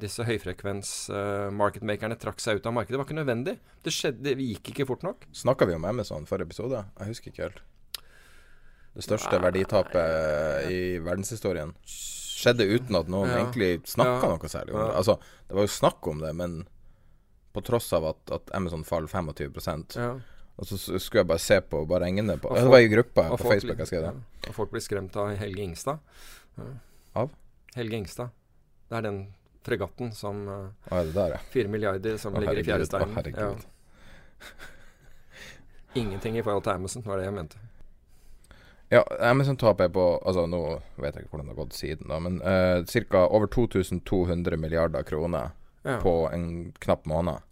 G: disse høyfrekvens-marketmakerne trakk seg ut av markedet. Det var ikke nødvendig. Det, skjedde, det gikk ikke fort nok.
E: Snakka vi om Amazon forrige episode? Jeg husker ikke helt. Det største verditapet i verdenshistorien. Skjedde uten at noen ja. egentlig snakka ja. noe særlig om det. Altså, det var jo snakk om det, men på tross av at, at Amazon faller 25 ja. Og så skulle jeg bare se på og bare regne på Det var i gruppa på Facebook jeg det.
G: Ja. Og folk blir skremt av Helge Ingstad.
E: Av?
G: Helge Ingstad. Det er den fregatten som
E: Å, er det der, ja.
G: 4 milliarder som
E: å,
G: ligger
E: i
G: fjerde steinen. Ja. Ingenting i forhold til Amazon, var det jeg mente.
E: Ja, Amazon-tap er på Altså, nå vet jeg ikke hvordan det har gått siden, da, men uh, eh, ca. over 2200 milliarder kroner ja. på en knapp måned.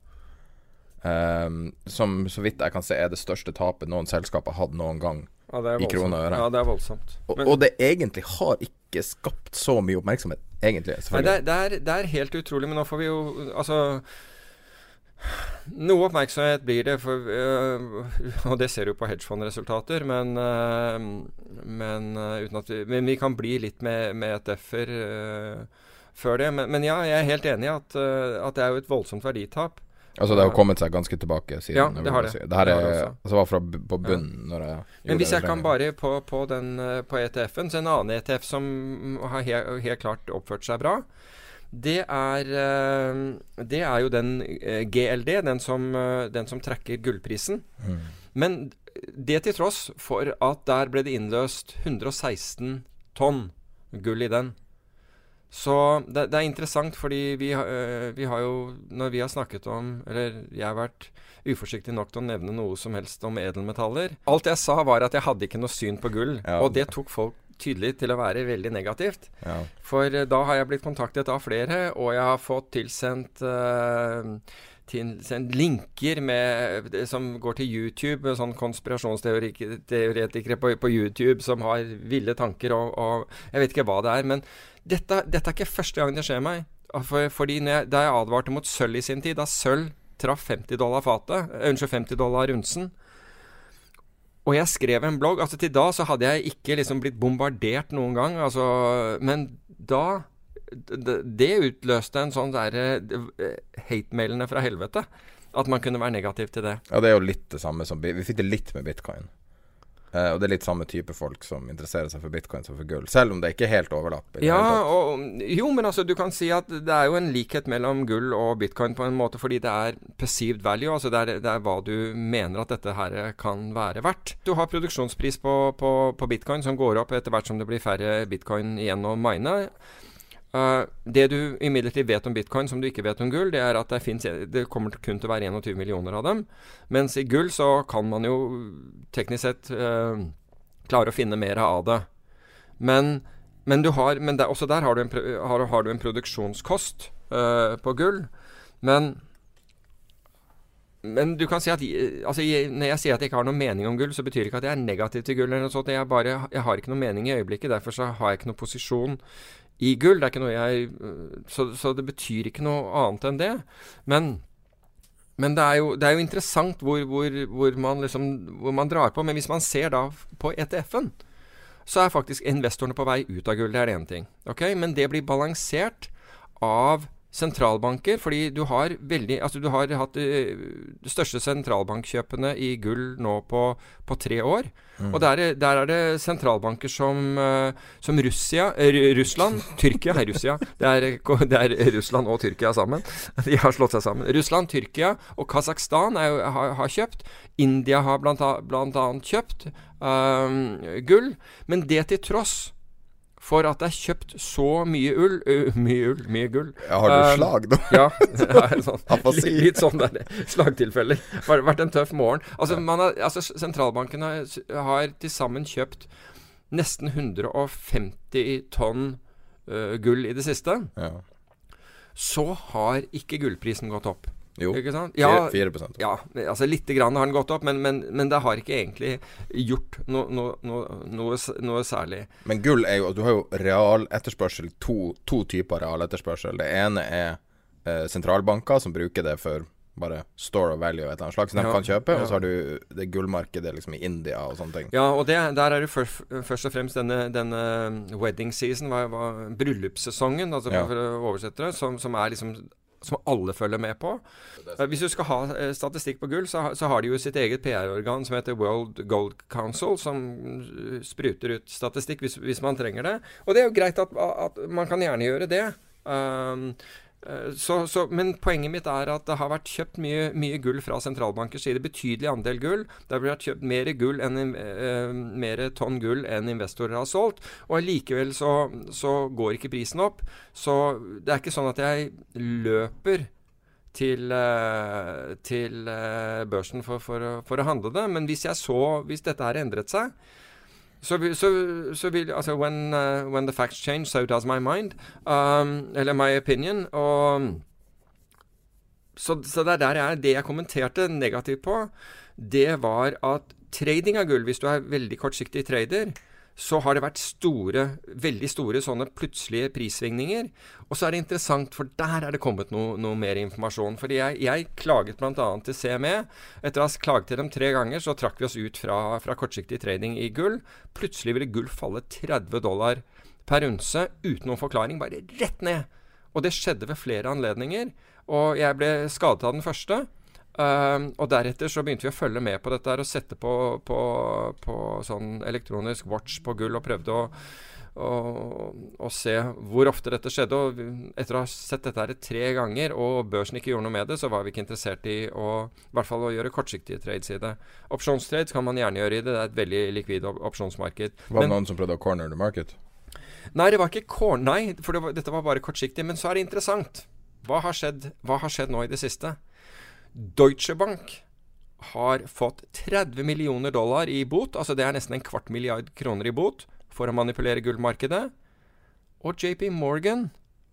E: Um, som så vidt jeg kan se er det største tapet noen selskap har hatt noen gang
G: ja, i kroner og øre. Ja, det er voldsomt.
E: Men, og, det egentlig har ikke skapt så mye oppmerksomhet, egentlig.
G: Nei, det, er, det, er, det, er, helt utrolig, men nå får vi jo Altså noe oppmerksomhet blir det, for, øh, og det ser du på hedgefondresultater. Men, øh, men, øh, vi, men, vi, kan bli litt med, med ETF-er før det. Men, men, ja, jeg er helt enig i at, at det er jo et voldsomt verditap.
E: Altså det har kommet seg ganske tilbake siden?
G: Ja, det har det.
E: Si. Det her er, det altså var fra på bunnen ja.
G: Men hvis jeg kan bare på, på, den, på ETF-en, så en annen ETF som har helt, helt klart oppført seg bra, det er, eh, det er jo den eh, GLD, den som, eh, den som trekker gullprisen. Mm. Men det til tross for at der ble det innløst 116 tonn gull i den. Så det, det er interessant, fordi vi, vi, har jo Når vi har snakket om Eller jeg har vært uforsiktig nok til å nevne noe som helst om edelmetaller. Alt jeg sa, var at jeg hadde ikke noe syn på gull. Ja. Og det tok folk tydelig til å være veldig negativt. Ja. For uh, da har jeg blitt kontaktet av flere, og jeg har fått tilsendt uh, tilsendt linker med, som går til YouTube, sånn konspirasjonsteoretikere på, på, YouTube som har ville tanker og, og, Jeg vet ikke hva det er. Men dette, dette er ikke første gang det skjer meg. For, fordi jeg, Da jeg advarte mot sølv i sin tid, da sølv traff 50 dollar fatet, unnskyld 50 dollar unsen, og jeg skrev en blogg. altså Til da så hadde jeg ikke liksom blitt bombardert noen gang. altså, Men da Det utløste en sånn derre uh, hate-mailene fra helvete. At man kunne være negativ til det.
E: Ja, det er jo litt det samme som Vi fikk det litt med bitcoin. Uh, og det er litt samme type folk som interesserer seg for bitcoin som for gull. Selv om det ikke er helt overlapp.
G: Ja, og, jo, men altså du kan si at det er jo en likhet mellom gull og bitcoin på en måte, fordi det er perceived value. Altså det er, det er hva du mener at dette her kan være verdt. Du har produksjonspris på, på, på bitcoin som går opp etter hvert som det blir færre bitcoin igjen å mine. Uh, det du imidlertid vet om bitcoin som du ikke vet om gull, det er at det, finnes, det kommer kun til å være 21 millioner av dem. Mens i gull så kan man jo teknisk sett uh, klare å finne mer av det. Men, men, har, men der, også der har du en, har, har du en produksjonskost uh, på gull. Men men du kan si at altså, Når jeg sier at jeg ikke har noen mening om gull, så betyr det ikke at jeg er negativ til gull. eller noe sånt. Jeg, bare, jeg har ikke noen mening i øyeblikket. Derfor så har jeg ikke noen posisjon i gull. Det er ikke noe jeg Så, så det betyr ikke noe annet enn det. Men, men det, er jo, det, er jo, interessant hvor, hvor, hvor, man liksom, hvor man drar på. Men hvis man ser da på ETF-en så er faktisk investorene på vei ut av gull. Det er ene ting. Okay? Men det blir balansert av sentralbanker, fordi du har veldig Altså du har hatt uh, de største sentralbankkjøpene i gull nå på, på tre år. Mm. Og der, der, er det sentralbanker som, uh, som Russia, uh, Russland *laughs* Tyrkia er Russia. Det er, det er, Russland og Tyrkia sammen. *laughs* De har slått seg sammen. Russland, Tyrkia og Kasakhstan har, har, kjøpt. India har blant, blant annet kjøpt gull. Men det til tross for at det er kjøpt så mye ull uh, Mye ull, mye gull.
E: Ja, har du um, slag, da?
G: ja. *laughs* *laughs* Sånn, litt, litt sånn der slagtilfeller. Det har vært en tøff morgen. Altså, har, altså Sentralbanken har, har til sammen kjøpt nesten 150 tonn uh, gull i det siste. Ja. Så har ikke gullprisen gått opp.
E: Jo? Ja, 4, 4
G: Ja, altså lite grann har den gått opp, men, men, men det har ikke egentlig gjort no, no, no, noe, noe, særlig.
E: Men gull er jo Du har jo realetterspørsel, to, to typer realetterspørsel. Det ene er eh, sentralbanker som bruker det for bare store value et eller annet slags, som de kan kjøpe. Ja. Og så har du det gullmarkedet liksom i India og sånne ting.
G: Ja, og det, der er det først, først, og fremst denne, denne wedding season, hva, hva, bryllupssesongen, altså ja. for å oversette det, som, som er liksom som alle følger med på. Eh, hvis du skal ha eh, statistikk på gull, så, har de jo sitt eget PR-organ som heter World Gold Council, som eh, spruter ut statistikk hvis, man trenger det. Og det er jo greit at, at man kan gjerne gjøre det. Um, så, så, men poenget mitt er at det har vært kjøpt mye, mye gull fra sentralbankers side. Betydelig andel gull. Det har vært kjøpt mer, gull enn, uh, mer tonn gull enn investorer har solgt. Og likevel så, så, går ikke prisen opp. Så det er ikke sånn at jeg løper til, uh, til uh, børsen for, for, for, å handle det. Men hvis jeg så Hvis dette her endret seg så, så, så vil Altså, when, uh, when, the facts change, so does my mind. Um, eller my opinion. Og så, så, det er der jeg, det jeg kommenterte negativt på, det var at trading av gull, hvis du er veldig kortsiktig trader, så har det vært store, veldig store sånne plutselige prissvingninger. Og så er det interessant, for der er det kommet noe, noe mer informasjon. Fordi jeg, jeg klaget bl.a. til CME. Etter å ha klaget til dem tre ganger, så trakk vi oss ut fra, fra kortsiktig trading i gull. Plutselig ville gull falle 30 dollar per unse uten noen forklaring, bare rett ned. Og det skjedde ved flere anledninger. Og jeg ble skadet av den første. Uh, og deretter så begynte vi å følge med på dette her og sette på, på, på sånn elektronisk watch på gull og prøvde å, å, å, se hvor ofte dette skjedde. Og etter å ha sett dette her tre ganger og børsen ikke gjorde noe med det, så var vi ikke interessert i å, i hvert fall å gjøre kortsiktige trades i det. Opsjonstrades kan man gjerne gjøre i det. Det er et veldig likvid op opsjonsmarked.
E: Var det noen som prøvde å corner the market?
G: Nei, det var ikke corner, nei, for det var, dette var bare kortsiktig. Men så er det interessant. Hva har skjedd, hva har skjedd nå i det siste? Deutsche Bank har fått 30 millioner dollar i bot, altså det er nesten en kvart milliard kroner i bot, for å manipulere gullmarkedet. Og JP Morgan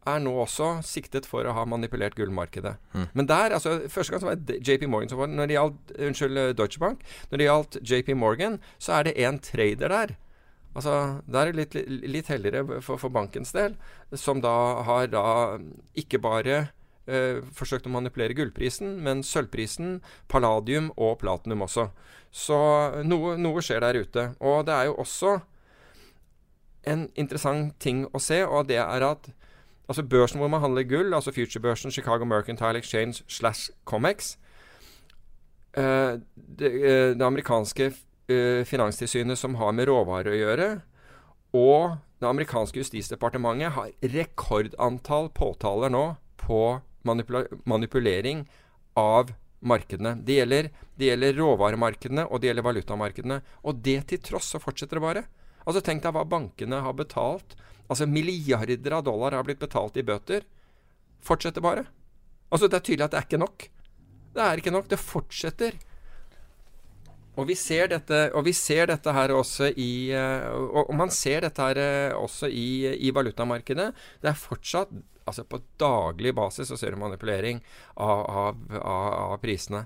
G: er nå også siktet for å ha manipulert gullmarkedet. Mm. Men der, altså Første gang så var det JP Morgan som var Når det gjaldt Unnskyld, Deutsche Bank. Når det gjaldt JP Morgan, så er det én trader der. Altså, Der er det litt, litt heldigere for, for, bankens del, som da har da ikke bare eh, forsøkt å manipulere gullprisen, men sølvprisen, palladium og platinum også. Så noe, noe, skjer der ute. Og det er jo også en interessant ting å se, og det er at altså børsen hvor man handler gull, altså futurebørsen Chicago Mercantile Exchange slash Comex eh, det, eh, det, amerikanske eh, finanstilsynet som har med råvarer å gjøre, og det amerikanske justisdepartementet har rekordantall påtaler nå på manipula manipulering av markedene. Det gjelder, det gjelder, råvaremarkedene, og det gjelder valutamarkedene. Og det til tross så fortsetter det bare. Altså Tenk deg hva bankene har betalt. Altså Milliarder av dollar har blitt betalt i bøter. Fortsetter bare. Altså Det er tydelig at det er ikke nok. Det er ikke nok. Det fortsetter. Og vi ser dette, og vi ser dette her også i eh, Og man ser dette her eh, også i, i valutamarkedet. Det er fortsatt altså På daglig basis så ser du manipulering av, av, av, av prisene.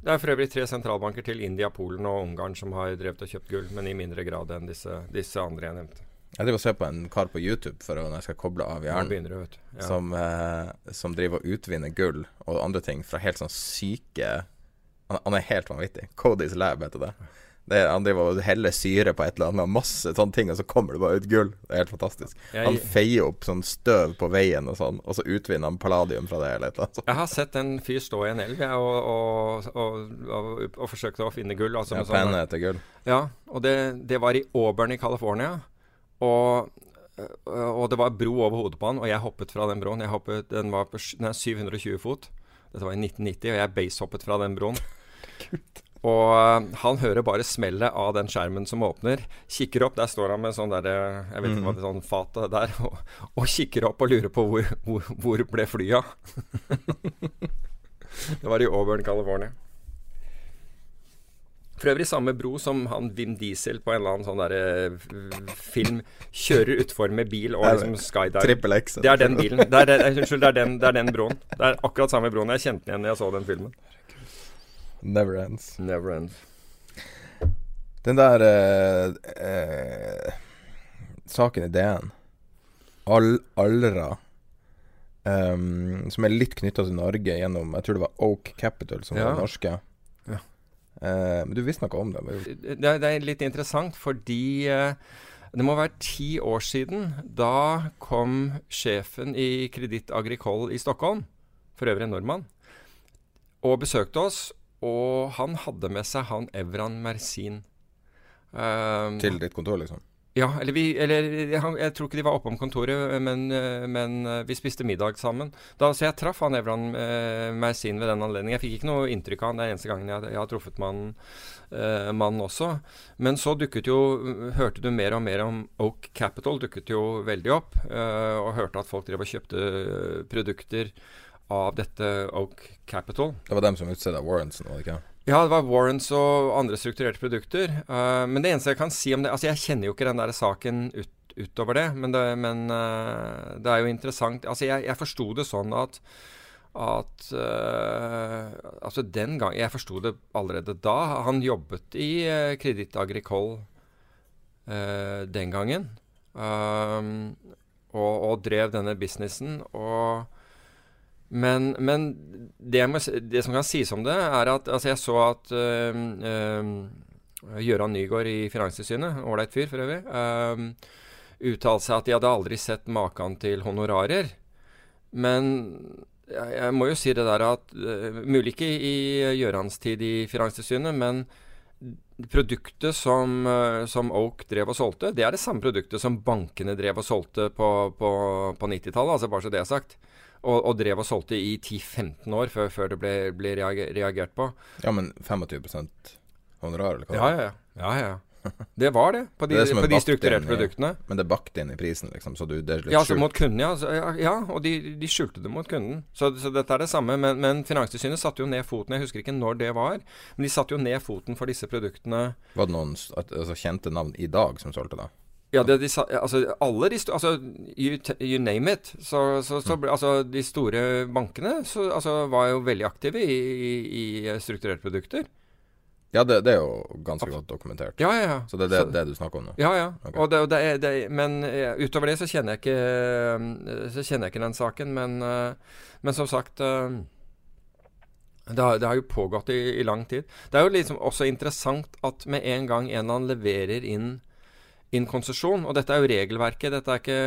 G: Det er for øvrig tre sentralbanker til India, Polen og Ungarn som har drevet og kjøpt gull, men i mindre grad enn disse, disse andre jeg nevnte.
E: Jeg driver og ser på en kar på YouTube for å, når jeg skal koble av hjernen, ja. som, eh, som, driver og utvinner gull og andre ting fra helt sånn syke Han, han er helt vanvittig. Cody's Lab heter det. Det, han driver og heller syre på et eller annet, masse sånne ting, og så kommer det bare ut gull. Det er helt fantastisk.
G: Jeg-
E: Han feier opp sånn støv på veien og sånn, og så utvinner han palladium fra det. Eller et eller annet.
G: Jeg har sett en fyr stå i en elv jeg, og, og, og, og, forsøkte å finne gull. Altså
E: Ja,
G: sånn-
E: etter gull.
G: Ja, og det, det var i Auburn i California. Og, og det var bro over hodet på han, og jeg hoppet fra den broen. Hoppet, den var på er 720 fot. Dette var i 1990, og jeg basehoppet fra den broen. *laughs* Og øh, han hører bare smellet av den skjermen som åpner. Kikker opp, der står han med sånn der øh, Jeg vet ikke hva det er, sånn fat der. Og, og kikker opp og lurer på hvor, hvor, hvor ble flyet av. *laughs* det var i Auburn, California. For øvrig samme bro som han Vim Diesel på en eller annen sånn der, eh, film kjører utfor med bil og liksom
E: X.
G: Det er den bilen. Det er eh, unnskyld, det er den, det er den broen. Det er akkurat samme broen. Jeg kjente den igjen da jeg så den filmen.
E: Never ends.
G: Never ends.
E: Den der eh, eh, saken i DN, Al Alra, um, som er litt knytta til Norge gjennom Jeg tror det var Oak Capital, som
G: Ja.
E: var norske.
G: Ja.
E: Eh, men du visste noe om det?
G: Det, er- det er litt interessant fordi eh, det må være ti år siden. Da kom sjefen i Kreditt Agricole i Stockholm, for øvrig en nordmann, og besøkte oss. Og han hadde med seg han Evran Mersin. Um,
E: Til ditt kontor, liksom?
G: Ja, eller vi Eller jeg tror ikke de var oppe om kontoret, men, eh, men eh, vi spiste middag sammen. Da, så jeg traff han Evran eh, Mersin ved den anledningen. Jeg fikk ikke noe inntrykk av han. Det er eneste gangen jeg, jeg har truffet mannen, eh, mannen også. Men så dukket jo Hørte du mer og mer om Oak Capital, dukket jo veldig opp. eh, og hørte at folk drev og kjøpte produkter av dette Oak Capital.
E: Det var dem som utstedte warrantsen, var det ikke?
G: Ja, det var warrants og andre strukturerte produkter. Uh, men det eneste jeg kan si om det Altså, jeg kjenner jo ikke den der saken ut, utover det, men, det, men uh, det er jo interessant. Altså, jeg, jeg forsto det sånn at at uh, Altså, den gang Jeg forsto det allerede da. Han jobbet i uh, Kreditt Agricole eh, den gangen. Og, og drev denne businessen. Og men, men det, må, det som kan sies om det, er at altså jeg så at øh, øh, Gøran Nygaard i Finanstilsynet, ålreit fyr for øvrig, øh, uttalte seg at de hadde aldri sett maken til honorarer. Men jeg må jo si det der at øh, Mulig ikke i Gjørans tid i Finanstilsynet, men produktet som, øh, som Oak drev og solgte, det er det samme produktet som bankene drev og solgte på, på, på 90-tallet, altså bare så det er sagt. Og, og drev og solgte i 10-15 år før, før det ble, ble reager, reagert på.
E: Ja, men 25 honorar, eller hva?
G: Ja, ja, ja. ja, ja. Det var det på *laughs* de,
E: Det
G: på de strukturerte
E: i-
G: produktene.
E: Men det er bakt inn i prisen, liksom, så du, det er litt
G: Ja, altså
E: skjult.
G: mot kunden, ja. Ja, ja og de, de skjulte det mot kunden. Så, så dette er det samme. Men, men Finanstilsynet satte jo ned foten. Jeg husker ikke når det var, men de satte jo ned foten for disse produktene.
E: Var det noen altså, kjente navn i dag som solgte det?
G: Ja, det, de, altså alle de Altså, you, you name it. Så, så, så ble, altså, de store bankene så, altså, var jo veldig aktive i, i, i strukturerte produkter.
E: Ja, det, det er jo ganske godt dokumentert.
G: Ja, ja, ja.
E: Så det er det, det du snakker om nå?
G: Ja, ja.
E: Okay.
G: Og det, og det, er- er- men eh, utover det så kjenner jeg ikke eh, Så kjenner jeg ikke den saken. Men, eh, men som sagt eh, det har, har jo pågått i, i lang tid. Det er jo liksom også interessant at med en gang en eller annen leverer inn inn konsesjon, og dette er jo regelverket. Dette er ikke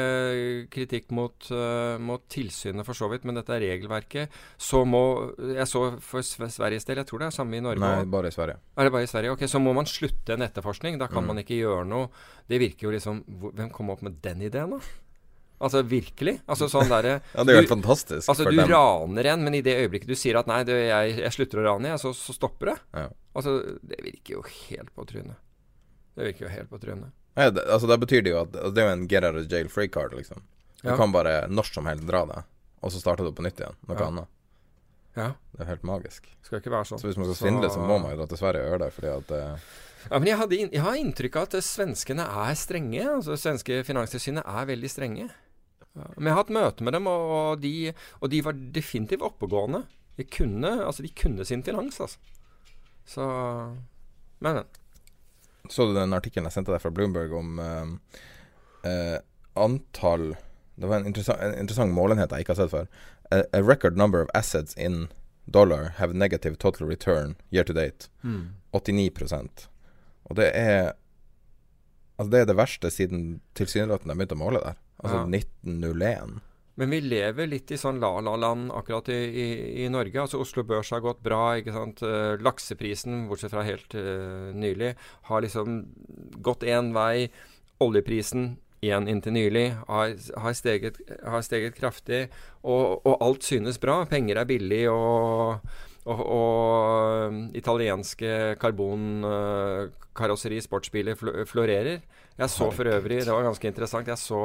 G: kritikk mot, uh, mot tilsynet for så vidt, men dette er regelverket. Så må Jeg så for Sveriges del, jeg tror det er samme i Norge
E: Nei, bare i Sverige.
G: Er det bare i Sverige? Ok, Så må man slutte en etterforskning. Da kan
E: Mm.
G: man ikke gjøre noe. Det virker jo liksom Hvem kom opp med den ideen, da? Altså virkelig? Altså sånn derre *laughs*
E: Ja, det er jo helt fantastisk
G: Altså du
E: dem.
G: raner en, men i det øyeblikket du sier at nei, det, jeg, jeg slutter å rane, jeg, så, så stopper det.
E: Ja.
G: Altså, det virker jo helt på trynet. Det virker jo helt på trynet.
E: Nei, det, altså, da betyr det jo at altså, Det er jo en get out of jail free card, liksom. Du
G: Ja.
E: kan bare når som helst dra det, og så starter du på nytt igjen. Noe
G: Ja.
E: annet.
G: Ja,
E: Det er helt magisk.
G: skal ikke være sånn.
E: Så hvis man skal svindle, så må man jo dra til Sverige og gjøre det, fordi at uh...
G: Ja, men jeg, hadde, jeg har inntrykk av at eh, svenskene er strenge. Altså Svenske finanstilsynet er veldig strenge. Ja, men jeg har hatt møte med dem, og, de, og de var definitivt oppegående. De kunne, altså, de kunne sin finans, altså. Så Men, men.
E: Så du den artikkelen jeg sendte deg fra Bloomberg om uh, uh, antall Det var en interessant, en interessant målenhet jeg ikke har sett før. A, a record number of assets in dollar have negative total return year to date. 89% Og det er Altså det er det verste siden tilsynelatende jeg begynte å måle der. Altså
G: Ja.
E: 1901.
G: Men vi lever litt i sånn la-la-land akkurat i, i, i Norge. Altså Oslo Børs har gått bra. ikke sant? Eh, lakseprisen, bortsett fra helt uh, nylig, har liksom gått én vei. Oljeprisen, igjen inntil nylig, har, har, steget, har steget kraftig. Og, og alt synes bra. Penger er billig, og, og, og italienske karbonkarosseri, sportsbiler, fl florerer. Jeg så for øvrig, det var ganske interessant, jeg så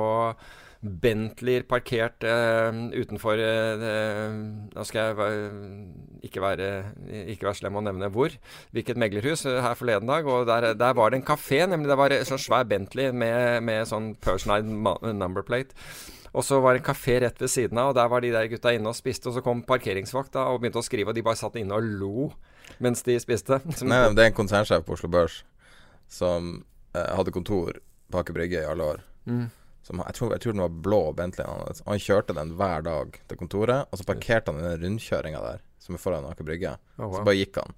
G: Bentleyer parkert eh, utenfor eh, Nå skal jeg ikke, være, ikke være slem og nevne hvor. Hvilket meglerhus eh, her forleden dag. Og der, der var det en kafé. nemlig Det var en sånn svær Bentley med, med sånn personalized number plate. Og så var det en kafé rett ved siden av, og der var de der gutta inne og spiste. Og så kom parkeringsvakta og begynte å skrive, og de bare satt inne og lo mens de spiste. *laughs*
E: Nei, det er en konsernsjef på Oslo Børs som eh, hadde kontor på Aker Brygge i alle år.
G: Mm.
E: Som, jeg, tror, jeg tror den var blå Bentley. hans. Og han kjørte den hver dag til kontoret, og så parkerte han i den rundkjøringa der, som er foran Aker Brygge.
G: Oh, wow.
E: Så bare gikk han.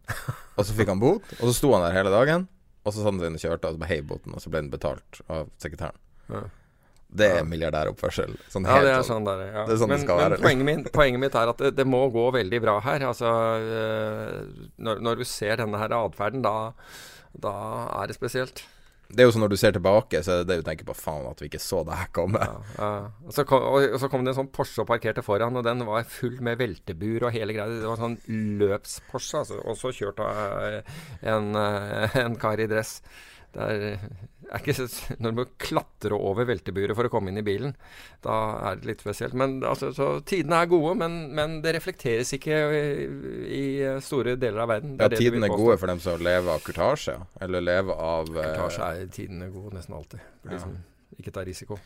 E: Og så fikk han bot, og så sto han der hele dagen. Og så satt han seg inn og kjørte, og så bare boten, og så ble den betalt av sekretæren.
G: Ja.
E: Det er milliardæroppførsel. Sånn
G: Ja, det er
E: sånn.
G: sånn der, ja.
E: Det er sånn det skal
G: men
E: være.
G: Poenget, min, poenget mitt er at det, det må gå veldig bra her. Altså, øh, når, når du ser denne her atferden, da, da er det spesielt.
E: Det er jo sånn når du ser tilbake, så er det det du tenker på faen at vi ikke så det her komme.
G: Ja. Og, så kom, og, så kom det en sånn Porsche og parkerte foran, og den var full med veltebur og hele greia. Det var sånn løps-Porsche, altså, også kjørt av eh, en, eh, en kar i dress. Det er, er ikke, *laughs* når du må klatre over velteburet for å komme inn i bilen, da er det litt spesielt. Men altså, så Tidene er gode, men, men det reflekteres ikke i, i store deler av verden.
E: Ja, tidene er gode for dem som lever av kurtasje, eller lever av eh,
G: Kurtasje er tidene gode nesten alltid. For de
E: Ja.
G: som ikke tar risiko.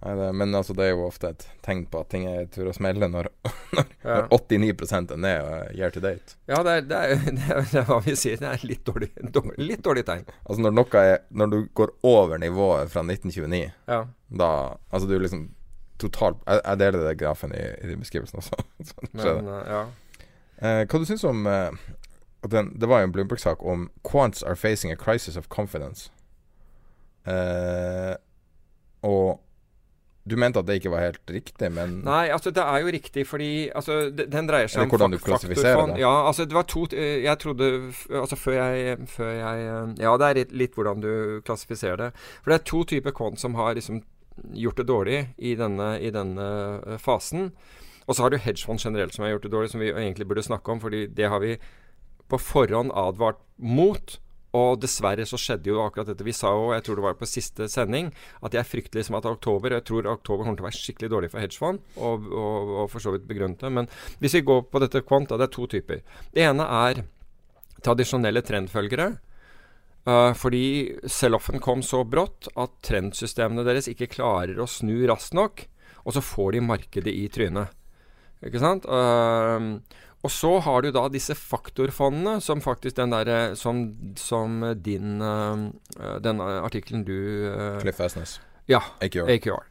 E: Men altså, det er jo ofte et tegn på at ting er tur å smelle når, *laughs* når,
G: Ja.
E: når 89 er ned uh, year to date.
G: Ja, det er, det, er, *laughs* det, er, det er hva vi sier. Det er litt dårlig, *laughs* dårlig, litt dårlig tegn.
E: Altså når noe er Når du går over nivået fra 1929,
G: Ja.
E: da Altså du liksom totalt Jeg, jeg deler det grafen i, i beskrivelsen også.
G: Men uh, ja.
E: Eh, hva du syns om eh, den, Det var jo en Bloomberg-sak om Quants are facing a crisis of confidence. Eh, og du mente at det ikke var helt riktig, men
G: Nei, altså det er jo riktig, fordi altså, de- den dreier seg om
E: hvordan du klassifiserer
G: faktorfond.
E: det.
G: Ja, altså det var to eh, Jeg trodde Altså før jeg, før jeg eh, Ja, det er litt, litt hvordan du klassifiserer det. For det er to typer kont som har liksom gjort det dårlig i denne, i denne eh, fasen. Og så har du hedgefond generelt som har gjort det dårlig, som vi egentlig burde snakke om, fordi det har vi på forhånd advart mot. Og dessverre så skjedde jo akkurat dette. Vi sa jo, jeg tror det var på siste sending, at jeg frykter liksom at oktober Jeg tror oktober kommer til å være skikkelig dårlig for hedgefond, og, og, og for så vidt begrunnet det. Men hvis vi går på dette kvant, det er to typer. Det ene er tradisjonelle trendfølgere. Uh, fordi sell-offen kom så brått at trendsystemene deres ikke klarer å snu raskt nok, og så får de markedet i trynet. Ikke sant? Uh, og så har du da disse faktorfondene, som faktisk den derre som, som din uh, Den artikkelen du uh,
E: Cliff Asnes.
G: Ja.
E: AQR.
G: AQR.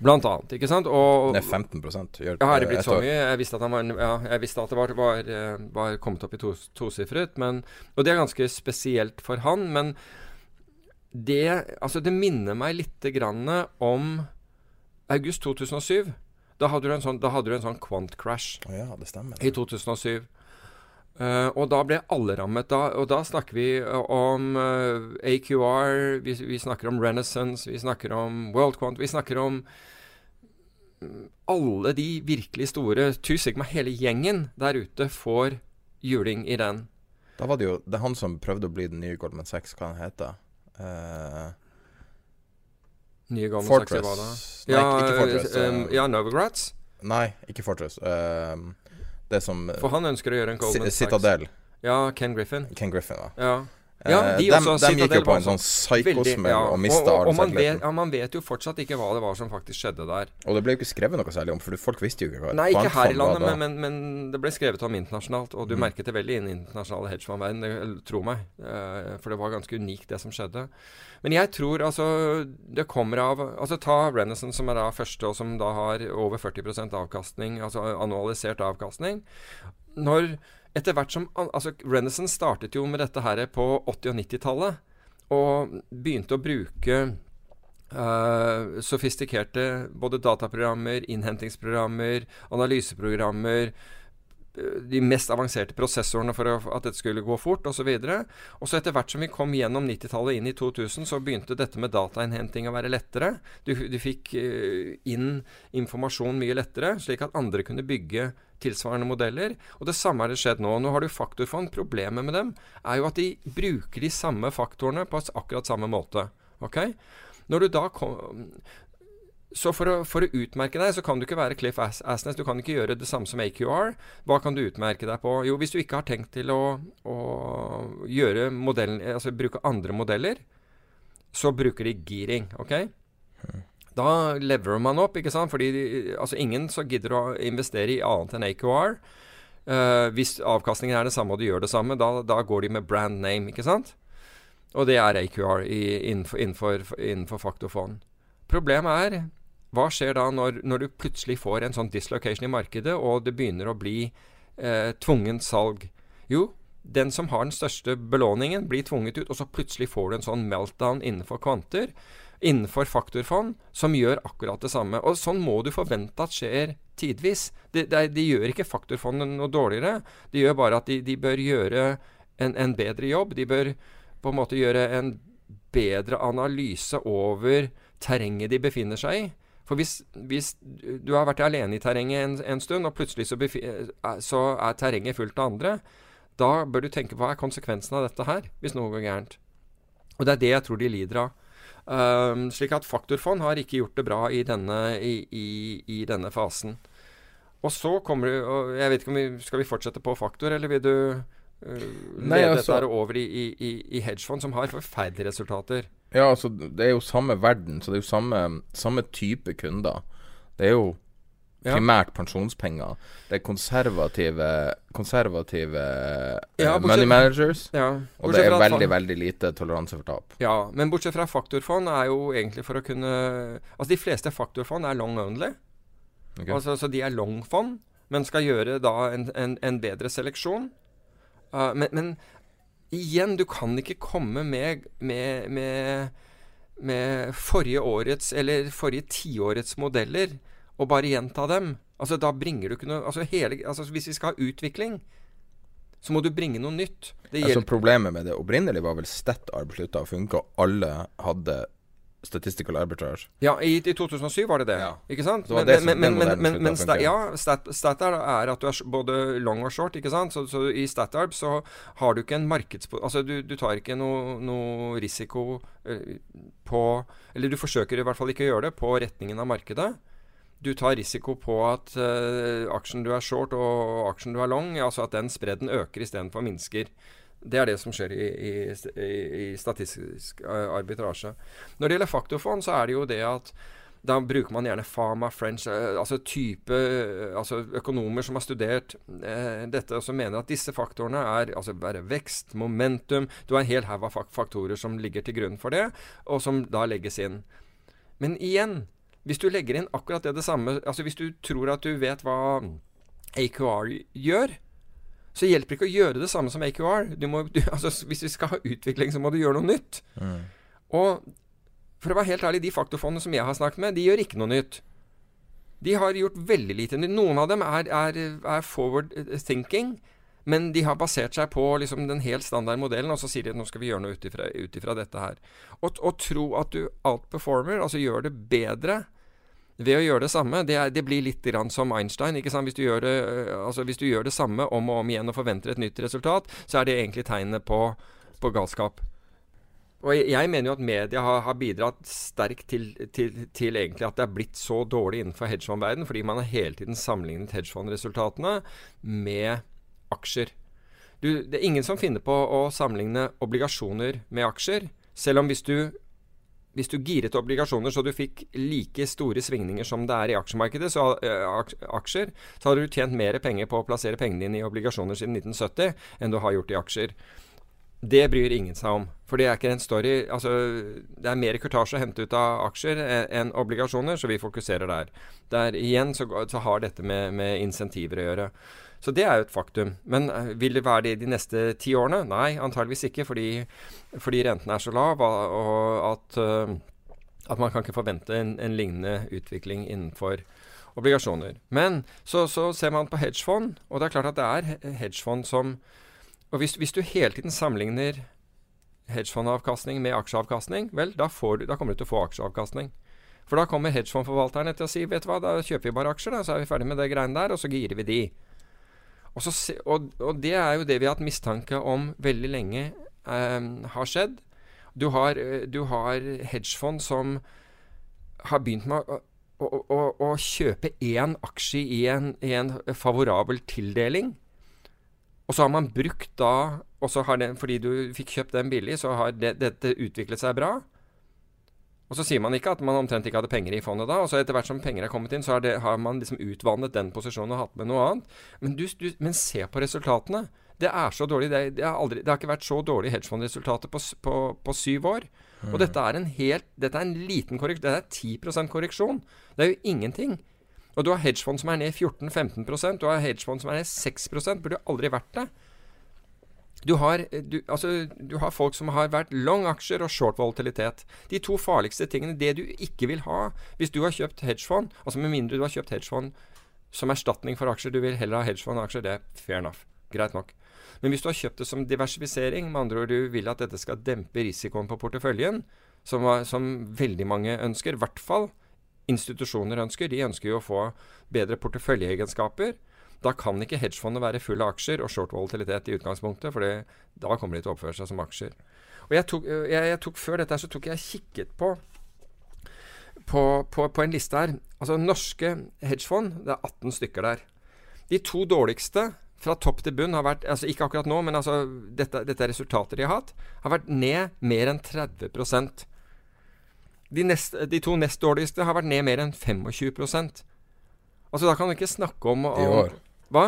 G: Blant annet, ikke sant? Og,
E: Det er 15 gjør,
G: ja, er det
E: eh,
G: blitt så mye? Jeg visste at, han var, ja, jeg visste at det var, var, eh, var kommet opp i to, tosifret. Men, og det er ganske spesielt for han. Men det, altså det minner meg litt grann om august 2007. Da hadde du en sånn, du en sånn quant crash
E: oh, ja,
G: i 2007. Uh, og da ble alle rammet. Da, og da snakker vi eh, om uh, AQR, vi, vi snakker om Renaissance, vi snakker om World Quant, vi snakker om mm, alle de virkelig store Two Sigma, hele gjengen der ute, får juling i den.
E: Da var det jo Det er han som prøvde å bli den nye Goldman Sachs, hva han heter uh,
G: Nye gamle
E: Fortress. Nei,
G: Ja,
E: ikke Fortress.
G: eh,
E: eh,
G: ja.
E: Nei, ikke Fortress. eh, det som
G: For han ønsker å gjøre en Goldman Sachs.
E: Citadel.
G: Ja, Ken Griffin.
E: Ken Griffin, da.
G: Ja. Ja,
E: Eh,
G: de
E: dem,
G: også,
E: dem gikk jo på en sånn psykosmell
G: ja.
E: og mista all selvtilliten.
G: ja, man vet jo fortsatt ikke hva det var som faktisk skjedde der.
E: Og det ble jo ikke skrevet noe særlig om, for folk visste jo ikke hva
G: Nei, ikke her i landet, men, men, men det ble skrevet om internasjonalt. Og du
E: Mm.
G: merket det veldig i den internasjonale hedgefondverdenen, tro meg. Eh, for det var ganske unikt, det som skjedde. Men jeg tror altså det kommer av Altså ta Renaissance, som er da første, og som da har over 40% avkastning, altså annualisert avkastning. Når etter hvert som Altså Renaissance startet jo med dette her på 80- og 90-tallet. og begynte å bruke Uh, sofistikerte både dataprogrammer, innhentingsprogrammer, analyseprogrammer, de mest avanserte prosessorene for at dette skulle gå fort, osv. Og så etter hvert som vi kom gjennom 90-tallet inn i 2000, så begynte dette med datainnhenting å være lettere. Du, du fikk uh, inn informasjon mye lettere, slik at andre kunne bygge tilsvarende modeller. Og det samme har skjedd nå. Nå har du faktorfond. Problemet med dem er jo at de bruker de samme faktorene på akkurat samme måte. Ok? Når du da kom, så for å, for å, utmerke deg, så kan du ikke være Cliff Asnes. Du kan ikke gjøre det samme som AQR. Hva kan du utmerke deg på? Jo, hvis du ikke har tenkt til å, å gjøre modellen, altså bruke andre modeller, så bruker de giring. ok? Da leverer man opp, ikke sant? Fordi altså ingen så gidder å investere i annet enn AQR. Uh, eh, hvis avkastningen er det samme og de gjør det samme, da, da, går de med brand name, ikke sant? Og det er AQR i, innenfor, innenfor, innenfor faktofond. Problemet er hva skjer da når, når, du plutselig får en sånn dislocation i markedet, og det begynner å bli eh, tvungent salg? Jo, den som har den største belåningen, blir tvunget ut, og så plutselig får du en sånn meltdown innenfor kvanter, innenfor faktorfond, som gjør akkurat det samme. Og sånn må du forvente at skjer tidvis. De, de, de gjør ikke faktorfondet noe dårligere. De gjør bare at de, de bør gjøre en, en bedre jobb. De bør på en måte gjøre en bedre analyse over terrenget de befinner seg i. For hvis, hvis, du har vært alene i terrenget en, en stund, og plutselig så, eh, så, er terrenget fullt av andre, da bør du tenke hva er konsekvensen av dette her, hvis noe går gærent. Og det er det jeg tror de lider av. Um, slik at faktorfond har ikke gjort det bra i denne, i, i, i denne fasen. Og så kommer du og Jeg vet ikke om vi Skal vi fortsette på faktor, eller vil du uh, Nei, lede altså, dette over i, i, i hedgefond, som har forferdelige resultater?
E: Ja, altså, det er jo samme verden, så det er jo samme, samme type kunder. Det er jo. Primært pensjonspenger. Det er konservative, konservative ja, bortsett, money managers. Ja, og det er veldig, veldig lite toleranse for tap.
G: Ja, men bortsett fra faktorfond er jo egentlig for å kunne Altså, de fleste faktorfond er long only. Okay. Altså, så de er long-fond, men skal gjøre da en, en, en bedre seleksjon. Uh, men, men igjen, du kan ikke komme med, med, med, med forrige årets eller forrige tiårets modeller og bare gjenta dem. Altså, da bringer du ikke noe altså, hele, altså, Hvis vi skal ha utvikling, så må du bringe noe nytt.
E: altså, problemet med det opprinnelige var vel StatArb slutta å funke, og alle hadde Statistical Arbitrage.
G: Ja, i, i 2007 var det det. Ja. Ikke sant? Det men, men, men, men, men sta, ja, stat, Statar er at du er både long og short, ikke sant? Så, så i Statarb så har du ikke en markeds... Altså du, du tar ikke noe, noe risiko uh, på Eller du forsøker i hvert fall ikke å gjøre det på retningen av markedet. Du tar risiko på at uh, aksjen du er short og aksjen du er long, altså at den spredden øker istedenfor minsker. Det er det som skjer i, i, i statistisk eh, arbitrasje. Når det gjelder faktorfond, så er det jo det at da bruker man gjerne Fama French, eh, altså type altså økonomer som har studert eh, dette, og som mener at disse faktorene er altså bare vekst, momentum Du har en hel haug av faktorer som ligger til grunn for det, og som da legges inn. Men igjen, hvis du legger inn akkurat det, det samme altså Hvis du tror at du vet hva AQR gjør, så hjelper det ikke å gjøre det samme som AQR. Du må, du, *laughs* altså, hvis vi skal ha utvikling, så må du gjøre noe nytt. Mm. Og for å være helt ærlig, de faktorfondene som jeg har snakket med, de gjør ikke noe nytt. De har gjort veldig lite. Noen av dem er, er, er forward thinking. Men de har basert seg på liksom, den helt standard modellen, og så sier de at nå skal vi gjøre noe ut ifra dette her. Å tro at du outperformer, altså gjør det bedre, ved å gjøre det samme. Det, er, det blir litt som Einstein. Hvis du, det, øh, altså hvis du gjør det samme om og om igjen og forventer et nytt resultat, så er det egentlig tegnet på, på galskap. Og jeg, mener jo at media har, har bidratt sterkt til, til, til, egentlig at det er blitt så dårlig innenfor hedgefondverdenen, fordi man har hele tiden sammenlignet hedgefondresultatene med aksjer. Du, det er ingen som finner på å sammenligne obligasjoner med aksjer. Selv om hvis du hvis du giret obligasjoner så du fikk like store svingninger som det er i aksjemarkedet, så, uh, aksjer, så hadde du tjent mer penger på å plassere pengene dine i obligasjoner siden 1970 enn du har gjort i aksjer. Det bryr ingen seg om. For det er ikke en story Altså, det er mer kurtasje å hente ut av aksjer enn obligasjoner, så vi fokuserer der. Der igjen så, så har dette med, med, insentiver å gjøre. Så det er jo et faktum. Men uh, vil det være det de neste ti årene? Nei, antageligvis ikke, fordi, fordi renten er så lav og at, uh, at man kan ikke forvente en, en lignende utvikling innenfor obligasjoner. Men så, så, ser man på hedgefond, og det er klart at det er hedgefond som Og hvis, hvis du hele tiden sammenligner hedgefondavkastning med aksjeavkastning, vel, da, du, da, kommer du til å få aksjeavkastning. For da kommer hedgefondforvalterne til å si vet du hva, da kjøper vi bare aksjer, da, så er vi ferdig med det greiene der, og så girer vi de. Og, så, og, og, det er jo det vi har hatt mistanke om veldig lenge eh, har skjedd. Du har, du har, hedgefond som har begynt med å, å, å, å kjøpe én aksje i en, i en favorabel tildeling. Og så har man brukt da og så har den, Fordi du fikk kjøpt den billig, så har det, dette utviklet seg bra. Og så sier man ikke at man omtrent ikke hadde penger i fondet da. Og så etter hvert som penger er kommet inn, så har, det, har man liksom utvannet den posisjonen og hatt med noe annet. Men, du, du, men se på resultatene. Det er så dårlig. Det, det, har, aldri, det har, ikke vært så dårlig hedgefondresultater på, på, på, syv år. Mm. Og dette er en helt Dette er en liten korreksjon. Det er 10% korreksjon. Det er jo ingenting. Og du har hedgefond som er ned 14-15% Du har hedgefond som er ned 6 Burde jo aldri vært det. Du har, du, altså, du har, folk som har vært long aksjer og short volatilitet. De to farligste tingene. Det du ikke vil ha hvis du har kjøpt hedgefond, altså med mindre du har kjøpt hedgefond som erstatning for aksjer, du vil heller ha hedgefond-aksjer, det er fair enough. Greit nok. Men hvis du har kjøpt det som diversifisering, med andre ord du vil at dette skal dempe risikoen på porteføljen, som, som veldig mange ønsker, i hvert fall institusjoner ønsker. De ønsker jo å få bedre porteføljeegenskaper. Da kan ikke hedgefondet være full av aksjer og short volatilitet i utgangspunktet, for da kommer de til å oppføre seg som aksjer. Og jeg tok, jeg, jeg tok Før dette så tok jeg kikket på, på, på, på en liste her. Altså norske hedgefond, det er 18 stykker der. De to dårligste fra topp til bunn har vært altså Ikke akkurat nå, men altså dette, dette er resultater de har hatt. Har vært ned mer enn 30 de, nest, de, to nest dårligste har vært ned mer enn 25% Altså Da kan du ikke snakke om, om
E: I år.
G: Hva?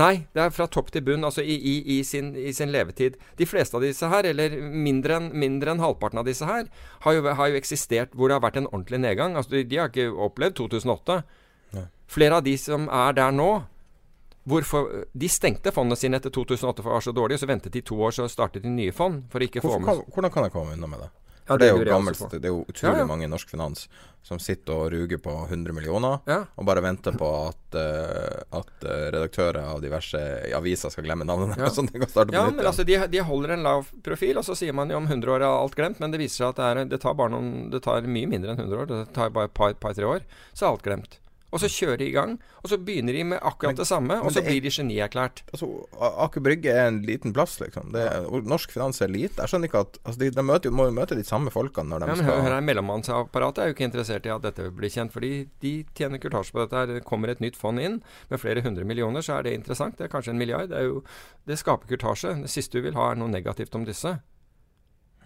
G: Nei, det er fra topp til bunn, altså i, i, i, sin, i, sin, levetid. De fleste av disse her, eller mindre enn en halvparten av disse her, har jo, har jo, eksistert hvor det har vært en ordentlig nedgang. Altså De, de har ikke opplevd 2008. Nei. Flere av de som er der nå, Hvorfor, de stengte fondene sine etter 2008 for å være så dårlige, så ventet de to år, så startet de nye fond. for å ikke
E: Hvorfor, få med Hvordan kan jeg komme unna med det? Ja, det, er jo gammelt, det er jo utrolig mange i norsk finans som sitter og ruger på 100 millioner, og bare venter på at, uh, at uh, redaktører av diverse aviser skal glemme navnene. Ja, *laughs* sånn de
G: ja men altså, de, de, holder en lav profil, og så sier man jo om 100 år er alt glemt, men det viser seg at det, er, det tar, noen, det tar mye mindre enn 100 år. Det tar bare et par-tre par, år, så er alt glemt. Og så kjører de i gang, og så begynner de med akkurat det samme, og så blir de genierklært.
E: Altså, Aker Brygge er en liten plass, liksom. Det, norsk finans er lite. Jeg skjønner ikke at altså, de, de, møter, må jo møte de samme folkene når de ja, men, skal
G: hør, Mellommannsapparatet er jo ikke interessert i at dette blir kjent, fordi de tjener kurtasje på dette. her Det kommer et nytt fond inn med flere hundre millioner, så er det interessant. Det er kanskje en milliard. Det, jo, det skaper kurtasje. Det siste du vil ha, er noe negativt om disse.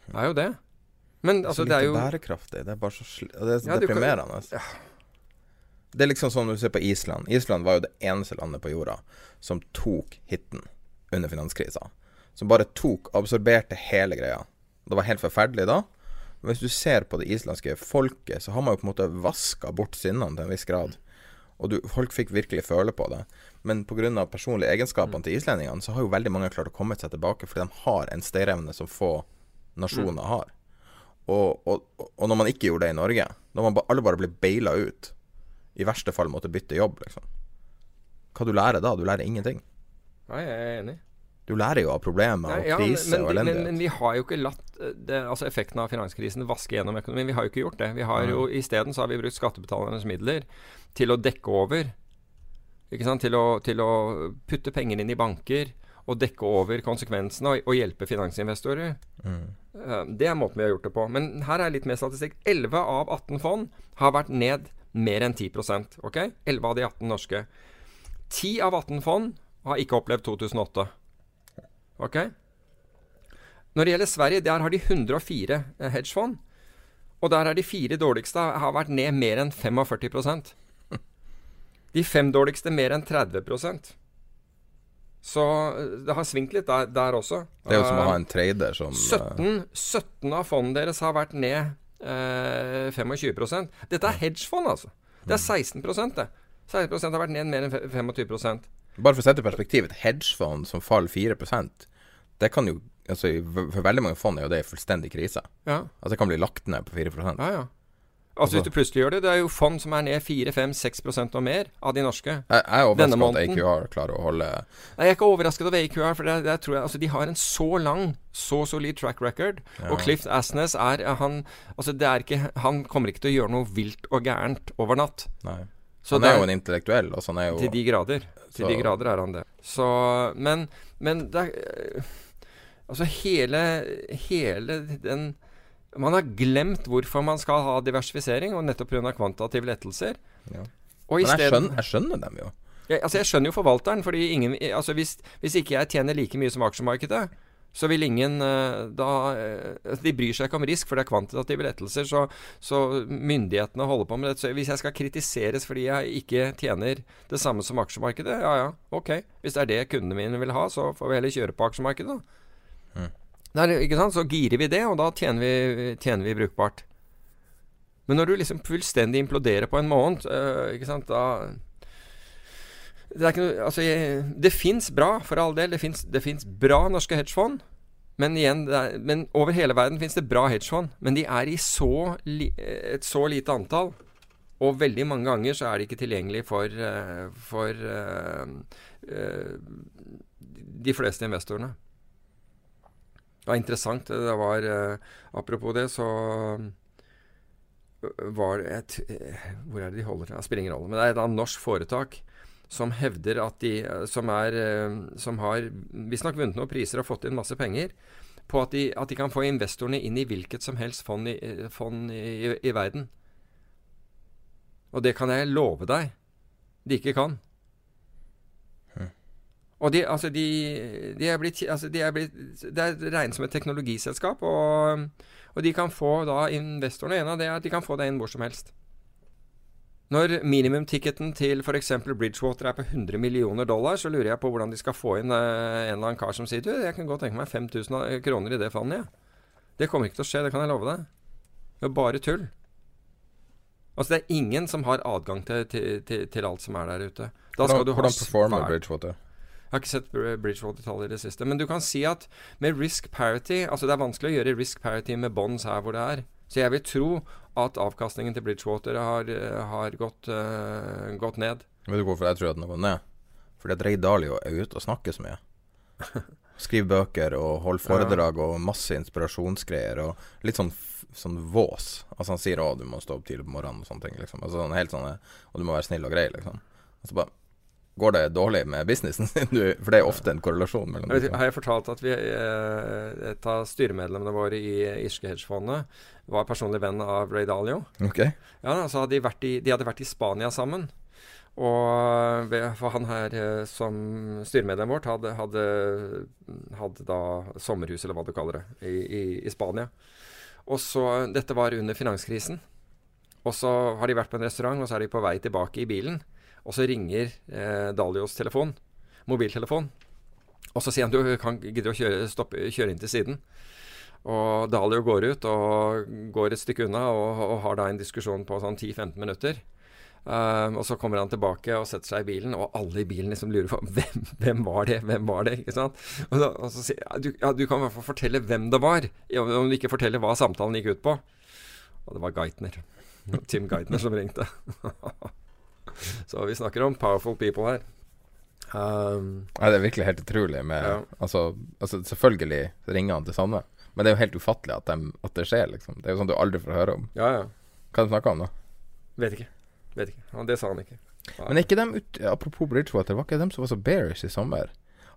G: Det er jo det. Men altså, det er jo
E: bærekraftig. Det er bare så, det er så ja, deprimerende. Kan, ja. Det er liksom sånn når du ser på Island. Island var jo det eneste landet på jorda som tok hiten under finanskrisa. Som bare tok, absorberte hele greia. Det var helt forferdelig da. Men hvis du ser på det islandske folket, så har man jo på en måte vaska bort sinnene til en viss grad. Og du, folk fikk virkelig føle på det. Men pga. personlige egenskapene til islendingene, så har jo veldig mange klart å komme seg tilbake, fordi de har en stayerevne som få nasjoner har. Og, og, og, når man ikke gjorde det i Norge, når man alle bare ble beila ut, i verste fall måtte bytte jobb, liksom. Hva du lærer da? Du lærer ingenting.
G: Nei, jeg er enig.
E: Du lærer jo av problemer og krise ja, og elendighet.
G: Men, men, vi har jo ikke latt eh, det, altså effekten av finanskrisen vaske gjennom økonomien. Vi har jo ikke gjort det. Vi har jo. Isteden har vi brukt skattebetalernes midler til å dekke over. Til å, til å putte penger inn i banker og dekke over konsekvensene og, og hjelpe finansinvestorer. Mm. Uh, det er måten vi har gjort det på. Men her er litt mer statistikk. 11 av 18 fond har vært ned mer enn 10% ok? 11 av de 18 norske. 10 av 18 fond har ikke opplevd 2008. Ok? Når det gjelder Sverige, der har de 104 eh, hedgefond. Og der er de fire dårligste har vært ned mer enn 45% De fem dårligste mer enn 30% Så eh, det har svingt litt der, der også.
E: Det er jo som å ha
G: Eh,
E: en trader som eh,
G: 17, 17 av fondene deres har vært ned eh, 25 Dette er hedgefond, altså. Det er 16 det. 16% har vært ned mer enn fe- 25
E: Bare for å sette i perspektiv, et hedgefond som faller 4% Det kan jo altså, For veldig mange fond er jo det en fullstendig krise.
G: Ja,
E: Altså det kan bli lagt ned på 4%
G: ja, ja. Altså Hvis du plutselig gjør det Det er jo fond som er ned 4-5-6% og mer av de norske.
E: Jeg jeg er
G: overrasket
E: overrasket at. AQR klarer å holde
G: Nei, Jeg er ikke overrasket over AQR, for det, det tror jeg, altså, de har en så lang, så solid track record. Og Cliff Asnes er han Altså, det er ikke Han kommer ikke til å gjøre noe vilt og gærent over natt.
E: Nei.
G: Så
E: han er
G: det
E: jo en intellektuell, og så han er jo
G: Til de grader. Til
E: Så-
G: de grader er han det. Så Men, men det er øh, Altså, hele, hele den Man har glemt hvorfor man skal ha diversifisering, og nettopp pga. kvantitative lettelser.
E: Ja. Men jeg
G: stedet,
E: skjønner, jeg skjønner dem jo.
G: jeg, altså jeg skjønner jo forvalteren, fordi ingen Altså hvis, hvis ikke jeg tjener like mye som aksjemarkedet, så vil ingen eh, da eh, De bryr seg ikke om risk, for det er kvantitative lettelser. Så, så myndighetene holder på med det. Så hvis jeg skal kritiseres fordi jeg ikke tjener det samme som aksjemarkedet, ja ja, ok. Hvis det er det kundene mine vil ha, så får vi heller kjøre på aksjemarkedet, da. Det er, ikke sant? Så girer vi det, og da tjener vi, tjener vi brukbart. Men når du liksom fullstendig imploderer på en måned, øh, ikke sant, da det, er ikke noe, altså, det fins bra, for all del. Det fins- bra norske hedgefond. Men igjen, er, men over hele verden fins det bra hedgefond. Men de er i så li, et så lite antall. Og veldig mange ganger så er de ikke tilgjengelig for, eh, for eh, eh, de fleste investorene. Var interessant. Det var eh, Apropos det, så var det et, eh, Hvor er det de holder til? Det spiller ingen rolle. Men det er et norsk foretak som hevder at de Som, er, eh, som har visstnok vunnet noen priser og fått inn masse penger på at de, at de kan få investorene inn i hvilket som helst fond i, fond i, i, i verden. Og det kan jeg love deg de ikke kan. Og de, altså de, de er blitt, altså de er blitt Det er regnet som et teknologiselskap, og, og de kan få da investorene En av det at de kan få det inn hvor som helst. Når minimumticketen til f.eks. Bridgewater er på 100 millioner dollar, så lurer jeg på hvordan de skal få inn eh, en eller annen kar som sier du, jeg kan godt tenke meg 5000 kroner i det fondet, jeg. Det kommer ikke til å skje, det kan jeg love deg. Det er bare tull. Altså, det er ingen som har adgang til, til, til, til alt som er der ute. Da skal
E: Hvordan,
G: du ha
E: hvordan performer Bridgewater?
G: Jeg har ikke sett Bridgewater-tallet i det siste. Men du kan si at med risk parity Altså det er vanskelig å gjøre risk parity med bonds her hvor det er. Så jeg vil tro at avkastningen til Bridgewater har, eh, har gått, uh, gått ned.
E: Vet du hvorfor jeg tror at den har gått ned? Fordi at Ray Dalio er ute og snakker så mye. *laughs* Skriver bøker og holder foredrag og masse inspirasjonsgreier og litt sånn, sånn vås. Altså han sier 'Å, du må stå opp tidlig på morgenen' og sånne ting. liksom Altså sånn helt sånn Og du må være snill og grei, liksom. Og så bare Går det dårlig med businessen *laughs* sin? For det er ofte en korrelasjon mellom
G: Jeg vet, har jeg fortalt at vi, eh, et av styremedlemmene våre i Irske Hedgefondet var personlig venn av Ray Dalio?
E: Ok.
G: Ja, så hadde de, vært i, de hadde vært i Spania sammen. Og for han her eh, som styremedlem vårt hadde, hadde, hadde da sommerhus, eller hva du kaller det, i, i, i Spania. Og så, Dette var under finanskrisen. Og så har de vært på en restaurant, og så er de på vei tilbake i bilen. Og så ringer eh, Dalios telefon, mobiltelefon. Og så sier han du kan gidder å kjøre, stoppe, kjøre inn til siden. Og Dalio går ut og går et stykke unna og, og har da en diskusjon på sånn 10-15 minutter. Um, og så kommer han tilbake og setter seg i bilen, og alle i bilen liksom lurer på *laughs* hvem, hvem var det, hvem var det? ikke sant? Og, da, og så sier ja, du, ja, du kan i hvert fall fortelle hvem det var, om du ikke forteller hva samtalen gikk ut på. Og det var Geithner. *laughs* Tim Geithner som ringte. *laughs* så vi snakker om powerful people her. Um,
E: ja, det er virkelig helt utrolig med
G: Ja.
E: altså, altså, selvfølgelig ringer han til Sanne, men det er jo helt ufattelig at, de, at det skjer, liksom. Det er jo sånn du aldri får høre om.
G: ja, ja.
E: Hva de snakker om, da?
G: Vet ikke. Vet ikke. Ja, det sa han ikke.
E: Men er ikke dem ut, Apropos Bridgewater, var ikke dem som var så bearish i sommer?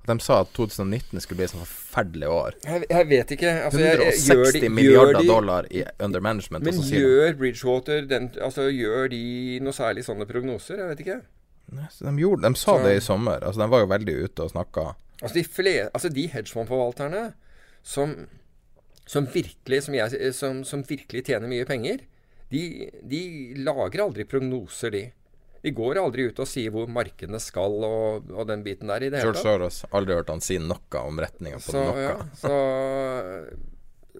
E: At de sa at 2019 skulle bli et sånt forferdelig år.
G: Jeg, jeg vet ikke. Altså, jeg, jeg,
E: 160
G: gjør de-
E: milliarder
G: de-
E: dollar i under management.
G: Men gjør Bridgewater den, altså, Gjør de noe særlig sånne prognoser? Jeg vet ikke.
E: Nei, så de, gjorde, de sa
G: Så-
E: det i sommer. Altså De var jo veldig ute og snakka.
G: Altså de, fle, altså de hedgefondforvalterne som, som virkelig som, som, som virkelig tjener mye penger, de, de lager aldri prognoser, de. De går aldri ut og sier hvor markedene skal og, og den biten der i det hele
E: George
G: tatt.
E: Soros, aldri hørt han si noe om retninga på
G: Så,
E: noe.
G: ja, så,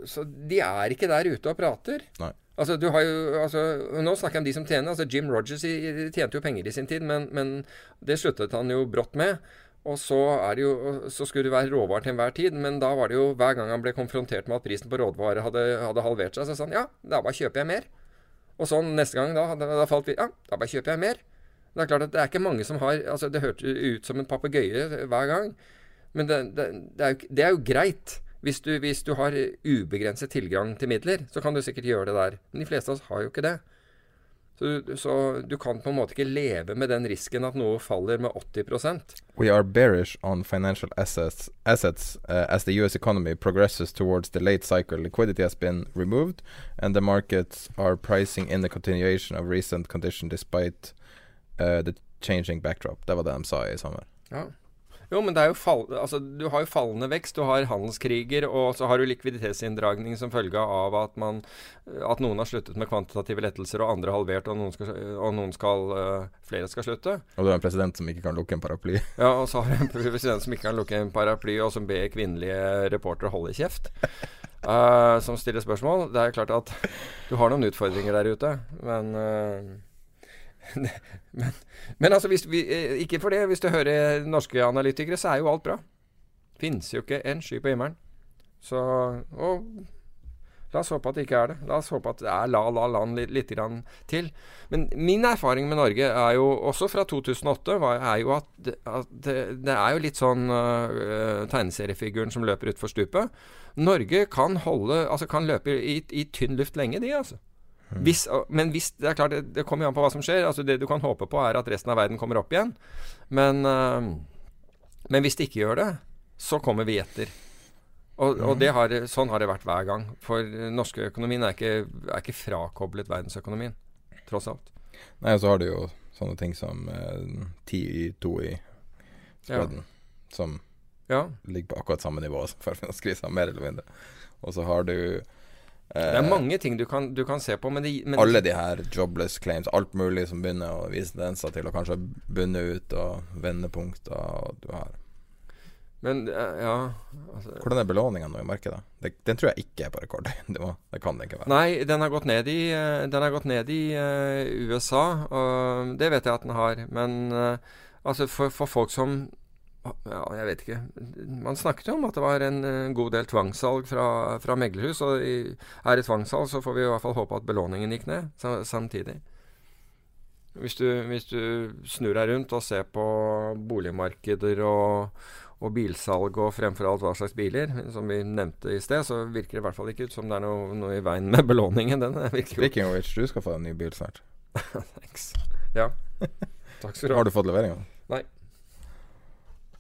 G: så de er ikke der ute og prater.
E: Nei.
G: Altså, du har jo, altså, nå snakker jeg om de som tjener. altså Jim Rogers i, i- tjente jo penger i sin tid, men, men det sluttet han jo brått med. Og så, er det jo, så skulle det være råvarer til enhver tid, men da var det jo hver gang han ble konfrontert med at prisen på råvarer hadde, hadde halvert seg, så sa han ja, da bare kjøper jeg mer. Og sånn neste gang, da, da, da falt vi Ja, da bare kjøper jeg mer. Det er klart at det er ikke mange som har altså Det hørtes ut som en papegøye hver gang. Men det, det, det, er jo, det er jo greit. Hvis du, hvis du har ubegrenset tilgang til midler, så kan du sikkert gjøre det der. Men de fleste av oss har jo ikke det. Så, så du kan på en måte ikke leve med den risken at noe faller med 80%
E: We are bearish on financial assets, assets uh, as the US economy progresses towards the late cycle. Liquidity has been removed, and the markets are pricing in the continuation of recent condition despite uh, the changing backdrop. Det var det de sa i sommer.
G: Ja. Jo, men det er jo fall, altså, du har jo fallende vekst, du har handelskriger, og så har du likviditetsinndragning som følge av at, man, at noen har sluttet med kvantitative lettelser, og andre halvert, og noen skal, og noen skal øh, flere skal slutte.
E: Og du har en president som ikke kan lukke en paraply. *laughs*
G: Ja, og så har du en president som ikke kan lukke en paraply, og som ber kvinnelige reportere holde kjeft. uh, *laughs* som stiller spørsmål. Det er klart at du har noen utfordringer der ute, men eh, *laughs* men, men altså, hvis vi, eh, ikke for det. Hvis du hører norske analytikere, så er jo alt bra. Fins jo ikke en sky på himmelen. Så Og la oss håpe at det ikke er det. La oss håpe at det er la, la land litt, litt til. Men min erfaring med Norge er jo også fra 2008 er jo at, at det, det er jo litt sånn uh, tegneseriefiguren som løper utfor stupet. Norge kan holde Altså kan løpe i, i tynn luft lenge, de, altså. Hvis, men hvis Det er klart, det, det kommer jo an på hva som skjer. Altså Det du kan håpe på, er at resten av verden kommer opp igjen. Men, øh, men hvis det ikke gjør det, så kommer vi etter. Og, og det har, sånn har det vært hver gang. For den norske økonomien er ikke, er ikke frakoblet verdensøkonomien. Tross alt.
E: Nei, og så har du jo sånne ting som eh, ti i to i spreaden, som
G: Ja.
E: ligger på akkurat samme nivå som *laughs* før finanskrisa, mer eller mindre. Og så har du
G: Det er mange ting du kan, du kan se på, men, det, men
E: alle de her jobless claims, alt mulig som begynner å vise tendenser til å kanskje bunne ut, og vendepunkter og du har
G: Men øh, ja altså,
E: Hvordan er belåninga nå i markedet? Det, den tror jeg ikke er på rekord. *laughs* Det kan det ikke være.
G: Nei, den har gått ned i, eh, den har gått ned i uh, USA. Og det vet jeg at den har. Men uh, altså for, for folk som ja, jeg vet ikke. Man snakket jo om at det var en eh, god del tvangssalg fra, fra meglerhus. Og i, er det tvangssalg, så får vi i hvert fall håpe at belåningen gikk ned samtidig. Hvis du, hvis du snur deg rundt og ser på boligmarkeder og, og bilsalg og fremfor alt hva slags biler, som vi nevnte i sted, så virker det i hvert fall ikke ut som det er noe, noe i veien med belåningen. Den virker jo
E: Speaking of which, du skal få en ny bil snart. *laughs*
G: Thanks. Ja. *laughs* Takk skal du ha.
E: Har du fått leveringa?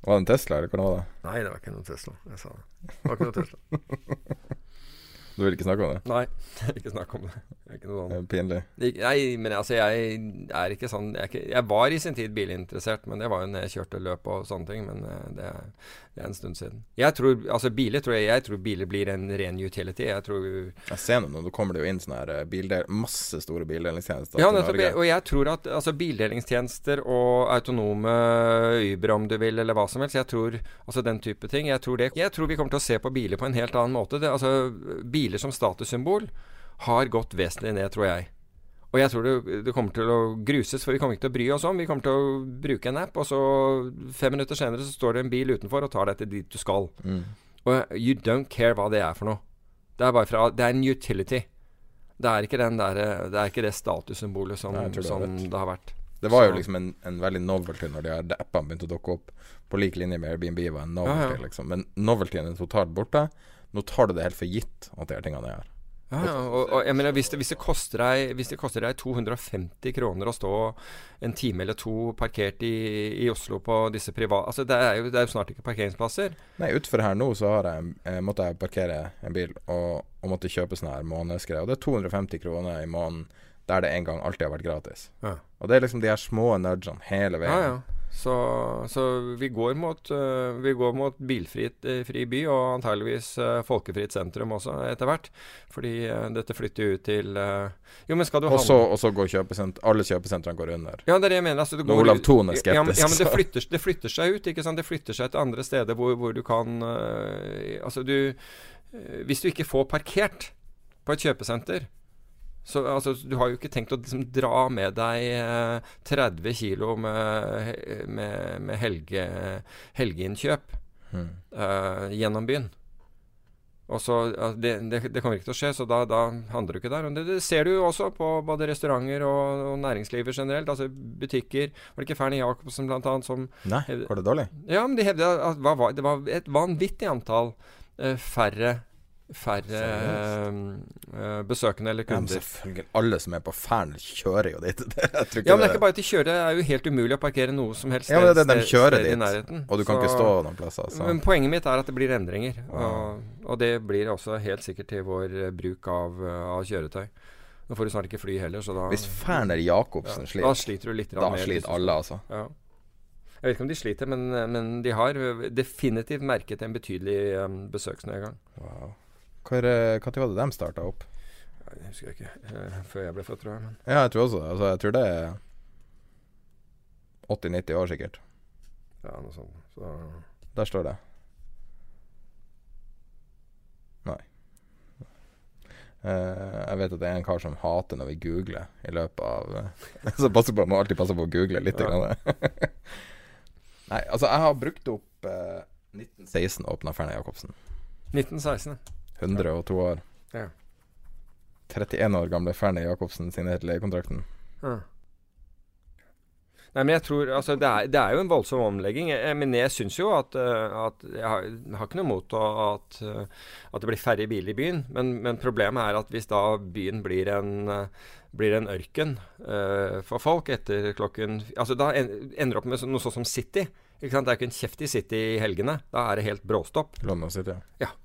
E: Var det en Tesla, eller hvordan var det?
G: Nei, det var ikke noen Tesla. Jeg sa det. Det var ikke noen Tesla. *laughs*
E: Du vil ikke snakke om det?
G: Nei, jeg *laughs* vil ikke snakke om det. Det er ikke noe
E: Det
G: sånn.
E: pinlig.
G: Nei, men altså, jeg er ikke sånn Jeg, ikke, jeg var i sin tid bilinteressert, men det var jo når jeg kjørte løp og sånne ting. Men eh, det er, det er en stund siden. Jeg tror Altså, biler tror jeg Jeg tror biler blir en ren utility. Jeg tror
E: Jeg ser nå, nå kommer det jo inn sånne her eh, bildel, masse store bildelingstjenester
G: Ja, nettopp. Og jeg tror at altså, bildelingstjenester og autonome Uber, om du vil, eller hva som helst, jeg tror altså den type ting Jeg tror, det, jeg tror vi kommer til å se på biler på en helt annen måte. Det, altså, biler som statussymbol har gått vesentlig ned, tror jeg. Og jeg tror det, det kommer til å gruses, for vi kommer ikke til å bry oss om. Vi kommer til å bruke en app, og så fem minutter senere så står det en bil utenfor og tar deg til dit du skal.
E: Mm.
G: Og you don't care hva det er for noe. Det er bare fra Det er en utility. Det er ikke, den der, det, er ikke det statussymbolet som,
E: Nei, har
G: som det har vært.
E: Det var jo liksom en, en veldig novelty når de her appene begynte å dukke opp. På lik linje med Airbnb var en novelty,
G: Ja, ja.
E: liksom. Men noveltyen er totalt borte. Nå tar du det helt for gitt at de her tingene er her.
G: Ja, ja, og, og jeg mener hvis det, hvis, det koster deg, hvis det koster deg 250 kroner å stå en time eller to parkert i, i Oslo på disse private Altså det er, jo, det er jo snart ikke parkeringsplasser.
E: Nei, utfor her nå så har jeg, eh, måtte jeg parkere en bil og, og måtte kjøpe sånne her månedsgreie. Og det er 250 kroner i måneden der det en gang alltid har vært gratis.
G: Ja.
E: Og det er liksom de her små nudgene hele veien.
G: Ja, ja. Så, så vi, går mot, uh, vi går mot bilfritt uh, fri by, og antageligvis uh, folkefritt sentrum også etter hvert. Fordi dette flytter ut til Jo, men skal du
E: ha Og så går kjøpesent alle kjøpesentrene går under.
G: Ja, det er det jeg mener. Altså,
E: går, Olav Thon er skeptisk.
G: Ja, men, ja, men det, flytter, det, flytter, seg ut. ikke sant? Det flytter seg til andre steder hvor, hvor du kan Altså, du Hvis du ikke får parkert på et kjøpesenter så altså, du har jo ikke tenkt å liksom, dra med deg eh, 30 kg med, med, med helge, helgeinnkjøp mm. eh, gjennom byen. Og så, altså, det, det, det, kommer ikke til å skje, så da, da handler du ikke der. Det, det, ser du jo også på både restauranter og, og næringslivet generelt. Altså butikker. Var det ikke Fernie Jacobsen bl.a. som
E: Nei, går det dårlig?
G: Ja, men de hevder at det var et vanvittig antall eh, færre færre uh, besøkende eller kunder. Ja,
E: selvfølgelig. Alle som er på Færn, kjører jo dit. *laughs*
G: ja, men det er ikke bare at de kjører. Det er jo helt umulig å parkere noe som helst
E: ja, men det, er de kjører dit, i nærheten. Og du kan så, ikke stå noen plasser.
G: Så. Men poenget mitt er at det blir endringer. Og, og, det blir også helt sikkert til vår eh, bruk av, av kjøretøy. Nå får du snart ikke fly heller, så da
E: Hvis Ferner Jacobsen
G: sliter, da sliter du litt
E: Da sliter alle, altså.
G: Ja. Jeg vet ikke om de sliter, men, men de har definitivt merket en betydelig um, besøksnedgang.
E: Wow. Når var det de starta opp?
G: Jeg husker ikke. Uh, før jeg ble født, tror jeg. Men.
E: Ja, jeg tror også altså, Jeg tror det er 80-90 år, sikkert.
G: Ja, noe sånt. Så.
E: Der står det. Nei. Uh, jeg vet at det er en kar som hater når vi googler i løpet av uh, *laughs* Så passer på, må alltid passe på å google litt. Ja. *laughs* Nei, altså, jeg har brukt opp uh, 1916 åpna Ferna Jacobsen.
G: 1916,
E: 102 år.
G: Ja.
E: 31 år gamle Fernie Jacobsen signerte leiekontrakten.
G: Ja. Nei, men jeg tror Altså, det er, det er jo en voldsom omlegging. Jeg, men jeg syns jo at, eh, at jeg, har, jeg, har, ikke noe mot at, eh, at, det blir færre biler i byen. Men, men, problemet er at hvis da byen blir en, blir en ørken uh, for folk etter klokken Altså da ender opp med noe sånt som City. Ikke sant? Det er ikke en kjeft i City i helgene. Da er det helt bråstopp.
E: London City,
G: ja.
E: City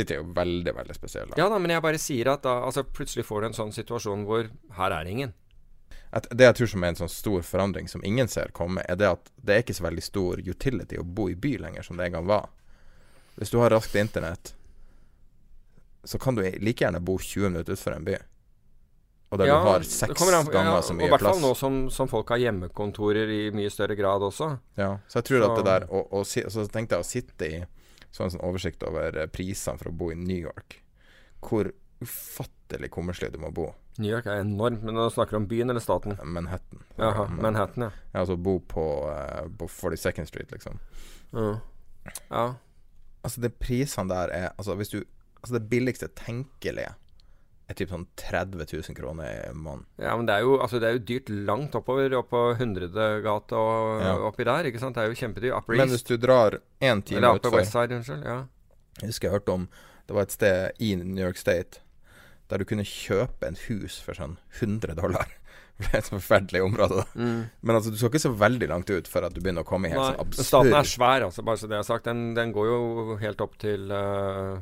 E: er jo veldig, veldig spesiell. Da.
G: Ja da, men jeg bare sier at da altså, plutselig får du en sånn situasjon hvor her er ingen.
E: At det jeg tror som er en sånn stor forandring som ingen ser komme, er det at det er ikke så veldig stor utility å bo i by lenger som det en gang var. Hvis du har raskt internett, så kan du like gjerne bo 20 minutter utenfor en by. Og der ja, du har seks an, ganger ja, så mye plass. Og i hvert fall
G: nå som, som, folk har hjemmekontorer i mye større grad også.
E: Ja, så jeg tror så. at det der Og, og, og så tenkte jeg å sitte i så en sånn oversikt over eh, prisene for å bo i New York. Hvor ufattelig kummerslig du må bo.
G: New York er enormt, men nå snakker du om byen eller staten?
E: Manhattan.
G: Jaha, Manhattan, ja.
E: ja altså bo på, uh, på 42nd Street, liksom.
G: Uh. Ja.
E: Altså, det prisene der er Altså, hvis du Altså, det billigste tenkelige er typ sånn 30 000 kroner i måneden.
G: Ja, men det er, jo, altså det er jo dyrt langt oppover, opp på Hundredegata og ja. oppi der. ikke sant? Det er jo kjempedyrt.
E: Upper East. Men hvis du drar én time
G: Eller Upper Westside, unnskyld. Ja.
E: Jeg husker jeg hørte om Det var et sted i New York State der du kunne kjøpe en hus for sånn 100 dollar. *laughs* Det er et forferdelig område.
G: Mm.
E: Men altså, du skal ikke så veldig langt ut før at du begynner å komme i helt Nei, sånn absurd
G: Staten er svær, altså, bare så det er sagt. Den, den går jo helt opp til uh,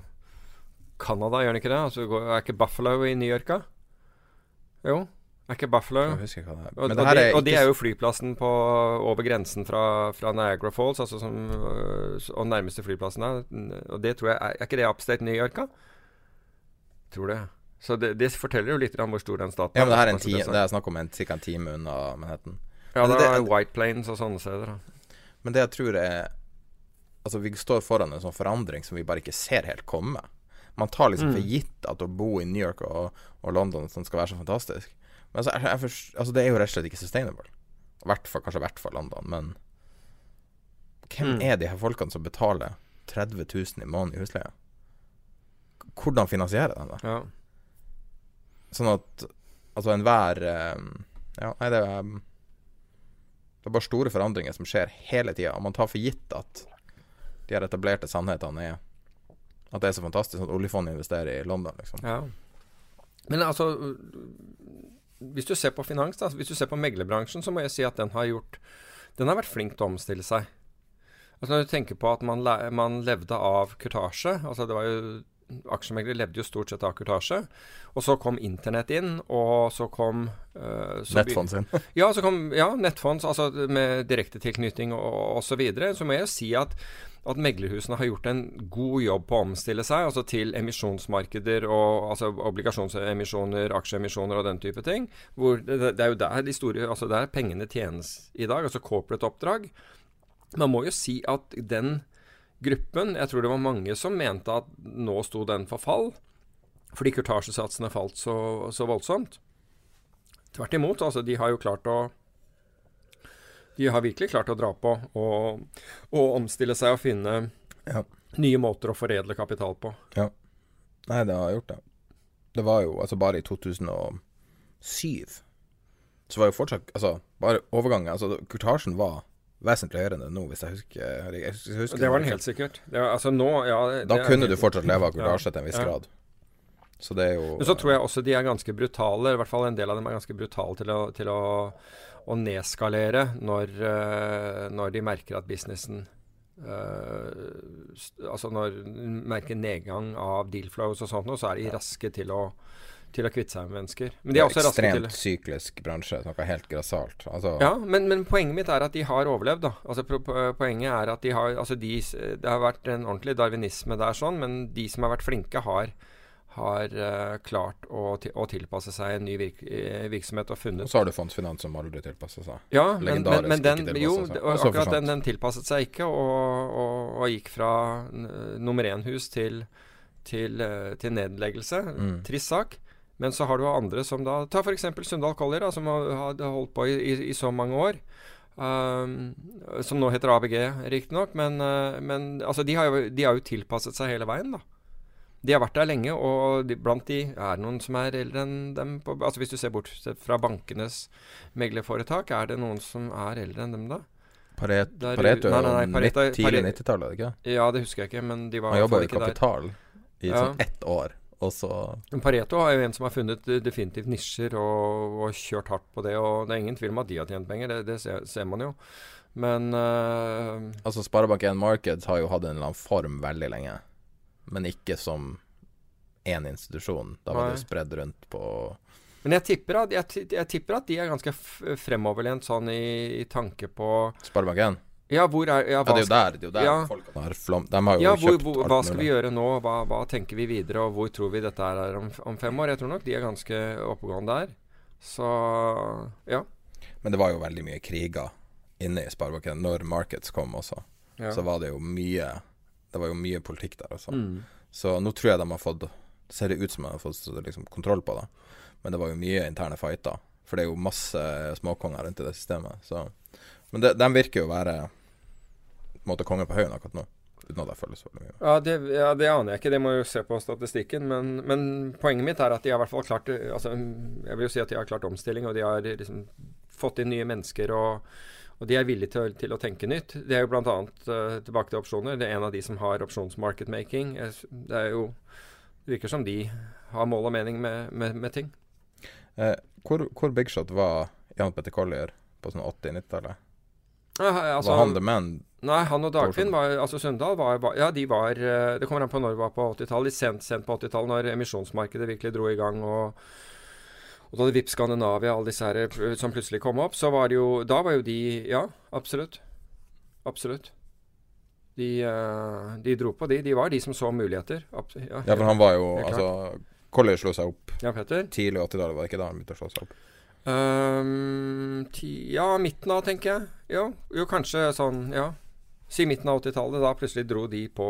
G: Canada, gjør den ikke det? Altså, er ikke Buffalo i New York? Jo. Er ikke Buffalo?
E: Husker hva det er.
G: Og, og, det, og er jo flyplassen på, over grensen fra, fra Niagara Falls, altså som, øh, og nærmeste flyplassen er. Og det tror jeg Er, er ikke det upstate New York, da? Tror det. Så det, det, forteller jo litt om hvor stor den staten
E: er. Ja, men det, her er, en ti, det er snakk om en, ca. en time unna Manhattan.
G: Ja, det er White Plains og sånne steder. Da.
E: Men det jeg tror er Altså, vi står foran en sånn forandring som vi bare ikke ser helt komme. Man tar liksom mm. for gitt at å bo i New York og, og London sånn skal være så fantastisk. Men altså, jeg, jeg altså, det er jo rett og slett ikke sustainable. Hvert for, kanskje i hvert fall London, men hvem mm. er de her folkene som betaler 30 000 i måneden i husleie? Hvordan finansierer de det?
G: Ja.
E: Sånn at altså enhver um, Ja, nei, det er Det er bare store forandringer som skjer hele tida, og man tar for gitt at de her etablerte sannhetene er at det er så fantastisk at oljefondet investerer i London, liksom.
G: Ja. Men altså Hvis du ser på finans, da, hvis du ser på meglerbransjen, så må jeg si at den har gjort Den har vært flink til å omstille seg. Altså Når du tenker på at man, man levde av kurtasje altså Det var jo aksjemeglere levde jo stort sett av kurtasje. Og så kom internett inn, og så kom uh, så
E: Nettfond sin. *laughs*
G: ja, så kom ja, nettfond altså med direktetilknytning og osv. Så, videre. så må jeg jo si at at meglerhusene har gjort en god jobb på å omstille seg altså til emisjonsmarkeder, og, altså obligasjonsemisjoner, aksjeemisjoner og den type ting. Hvor det, det, er jo der de store, altså der pengene tjenes i dag, altså corporate oppdrag. Man må jo si at den gruppen Jeg tror det var mange som mente at nå sto den for fall, fordi kurtasjesatsene falt så, så voldsomt. Tvert imot. altså De har jo klart å de har virkelig klart å dra på og, og omstille seg og finne ja. nye måter å foredle kapital på.
E: Ja. Nei, det har gjort det. Det var jo altså bare i 2007 så var jo fortsatt Altså, bare overgangen Altså, kurtasjen var vesentlig høyere enn det nå, hvis jeg husker, jeg
G: husker Det var den helt sikkert. Var, altså nå, ja, det,
E: da kunne du fortsatt leve av kurtasje til en viss ja. grad. Så det er jo
G: Men så tror jeg også de er ganske brutale. I hvert fall en del av dem er ganske brutale til å, til å, å nedskalere når, uh, når, de merker at businessen uh, Altså når de merker nedgang av deal flows og sånt, så er de raske til å til å kvitte seg med mennesker.
E: Men de er, også raske til Ekstremt syklisk bransje, noe helt grassat. Altså.
G: Ja, men, men, poenget mitt er at de har overlevd, da. Altså, poenget er at de har altså de, Det har vært en ordentlig darwinisme der, sånn, men de som har vært flinke, har har uh, klart å, å, tilpasse seg en ny virk eh, virksomhet og funnet
E: Og så har du fondsfinans som aldri tilpasser seg.
G: Ja, men, men, men den, jo, akkurat den, den, tilpasset seg ikke, og, og, og gikk fra nummer én-hus til, til, uh, til, nedleggelse. Mm. Trist sak. Men så har du andre som da Ta f.eks. Sundal Collier, da, som har, har holdt på i, i, i, så mange år. Um, som nå heter ABG, riktignok. Men, men altså, de, har jo, de har jo tilpasset seg hele veien, da. De har vært der lenge, og de, blant de er det noen som er eldre enn dem. På, altså Hvis du ser bort fra bankenes meglerforetak, er det noen som er eldre enn dem da?
E: Paret, der, Pareto er jo tidlig 90-tallet, ikke
G: Ja, det husker jeg ikke, men de var
E: Han jobba i Kapital der. i ja. sånn ett år. Og så
G: Pareto er jo en som har funnet definitivt nisjer og, og, kjørt hardt på det. Og det er ingen tvil om at de har tjent penger, det, det ser, ser, man jo. Men uh,
E: Altså Sparebank1 Markets har jo hatt en eller annen form veldig lenge men ikke som én institusjon. Da var Nei. det spredd rundt på
G: Men jeg tipper, at, jeg, jeg tipper at de er ganske fremoverlent sånn i, i tanke på
E: Sparebank1?
G: Ja, hvor er
E: ja, ja, det er jo der, det er jo der ja. folk har flom... De har jo
G: ja,
E: hvor, kjøpt
G: hvor, Hva skal vi gjøre nå? Hva, hva, tenker vi videre? Og hvor tror vi dette er om, om, fem år? Jeg tror nok de er ganske oppegående der. Så ja.
E: Men det var jo veldig mye kriger inne i Sparebanken når Markets kom også. Så var det jo mye det var jo mye politikk der, altså. Mm. Så nå tror jeg de har fått Ser det ut som de har fått liksom, kontroll på det. Men det var jo mye interne fighter. For det er jo masse småkonger rundt i det systemet. Så. Men de, de virker jo å være på en måte konge på haugen akkurat nå. Uten at jeg føler så veldig mye.
G: Ja det, ja, det aner jeg ikke. Det må jo se på statistikken. Men, men, poenget mitt er at de har i hvert fall klart altså, Jeg vil jo si at de har klart omstilling, og de har liksom fått inn nye mennesker. og og de er villige til, til å tenke nytt. Det er jo bl.a. Uh, eh, tilbake til opsjoner. Det er en av de som har opsjonsmarketmaking. Det er jo det virker som de har mål og mening med, med, med ting.
E: Eh, hvor, hvor bigshot var Jan Petter Collier på sånn 80-90-tallet?
G: altså,
E: var han the man?
G: Nei, han og Dagfinn var Altså Sundal var, var, Ja, de var eh, Det kommer an på når det var på 80-tallet. Litt sent, sent på 80-tallet, når emisjonsmarkedet virkelig dro i gang. og og da hadde VIP Skandinavia, alle disse her eh, som plutselig kom opp, så var det jo Da var jo de Ja, absolutt. Absolutt. De, uh, de dro på, de. De var de som så muligheter.
E: Ja, ja, for han var jo Altså Collier slo seg opp
G: ja,
E: tidlig 80-tallet, var det ikke da han begynte å slå seg opp?
G: Um, ti, ja, midten av, tenker jeg. Jo, jo, kanskje sånn Ja. Si midten av 80-tallet. Da plutselig dro de på,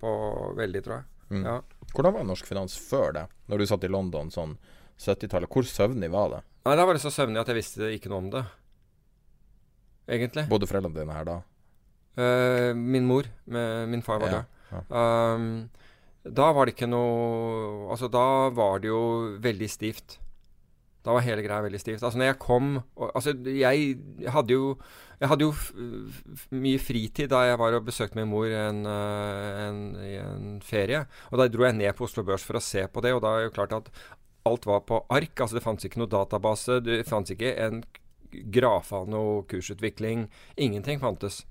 G: på veldig, tror jeg. Mm. Ja.
E: Hvordan var norsk finans før det? Når du satt i London sånn 70-tallet. Hvor søvnig var det?
G: Nei, Da var det så søvnig at jeg visste ikke noe om det. Egentlig.
E: Bodde foreldrene dine her da?
G: Uh, min mor. Med, min far var ja, der. Ja. Um, da var det ikke noe Altså, da var det jo veldig stivt. Da var hele greia veldig stivt. Altså, når jeg kom og, Altså, jeg hadde jo Jeg hadde jo mye fritid da jeg var og besøkte min mor en, uh, en, i en ferie. Og da dro jeg ned på Oslo Børs for å se på det, og da er det jo klart at alt var på ark. altså Det fantes ikke noe database. Det fantes ikke en graf av noe kursutvikling. Ingenting fantes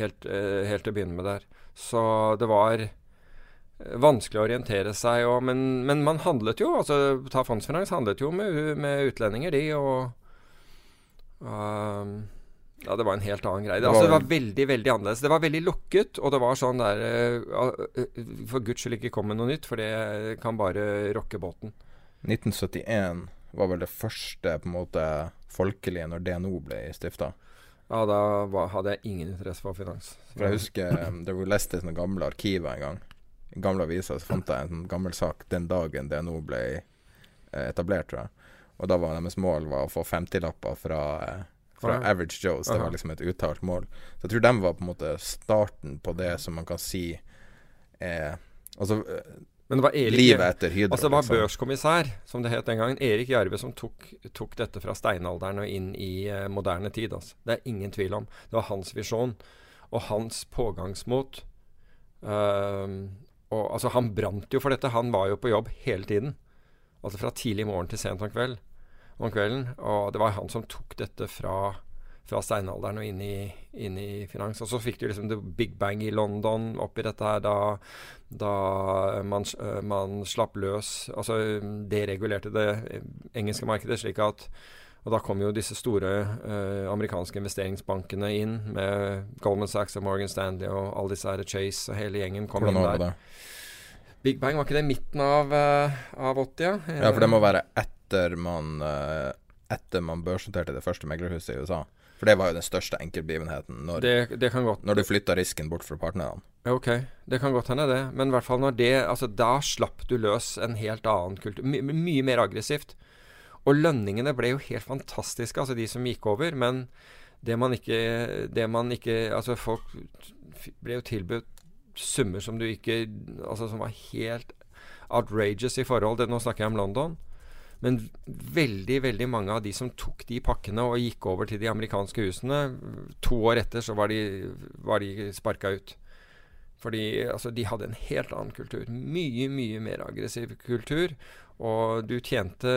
G: helt, uh, helt til å begynne med der. Så det var vanskelig å orientere seg. Og, men, men, man handlet jo. altså Ta fondsfinans handlet jo med, med utlendinger, de. og um, ja, det var en helt annen greie. Det, altså, det var veldig veldig annerledes. Det var veldig lukket, og det var sånn der uh, For guds skyld ikke kom med noe nytt, for det kan bare rokke båten.
E: 1971 var vel det første på en måte folkelige når DNO ble stifta.
G: Ja, da var, hadde jeg ingen interesse for finans.
E: For Jeg husker det var lest i sånne gamle arkiver en gang. I gamle aviser så fant jeg en sånn gammel sak den dagen DNO ble eh, etablert, tror jeg. Og da var deres mål var å få 50-lapper fra eh, fra ja. Average Joes. Det var liksom et uttalt mål. Så jeg tror de var på en måte starten på det som man kan si er Altså
G: men det var Erik,
E: livet etter Hydro.
G: Altså det var liksom. børskommissær, som det het den gangen. Erik Jarve som tok, tok dette fra steinalderen og inn i uh, moderne tid. Altså. Det er ingen tvil om. Det var hans visjon og hans pågangsmot. Uh, og, altså, han brant jo for dette. Han var jo på jobb hele tiden. Altså fra tidlig morgen til sent om kveld om kvelden. Og det var han som tok dette fra, fra steinalderen og inn i, inn i, finans. Og så fikk du liksom the big bang i London oppi dette her da, da man, man, slapp løs Altså deregulerte det engelske markedet slik at og da kom jo disse store uh, amerikanske investeringsbankene inn, med Goldman Sachs og Morgan Stanley og alle disse her Chase og hele gjengen kom Hvordan inn der. Big Bang, var ikke det midten av, uh, av 80? Ja?
E: for det må være etter man, etter man børsnoterte det første meglerhuset i USA. For det var jo den største enkeltbegivenheten når,
G: det, det
E: når du flytta risken bort fra partnerne.
G: Ok, det kan godt hende, det. Men i hvert fall når det Altså, da slapp du løs en helt annen kultur. My, mye mer aggressivt. Og lønningene ble jo helt fantastiske, altså de som gikk over. Men det man ikke, det man ikke Altså, folk ble jo tilbudt summer som du ikke Altså som var helt outrageous i forhold til Nå snakker jeg om London. Men veldig veldig mange av de som tok de pakkene og gikk over til de amerikanske husene, to år etter så var de, var de sparka ut. Fordi altså, de hadde en helt annen kultur. Mye, mye mer aggressiv kultur. Og du tjente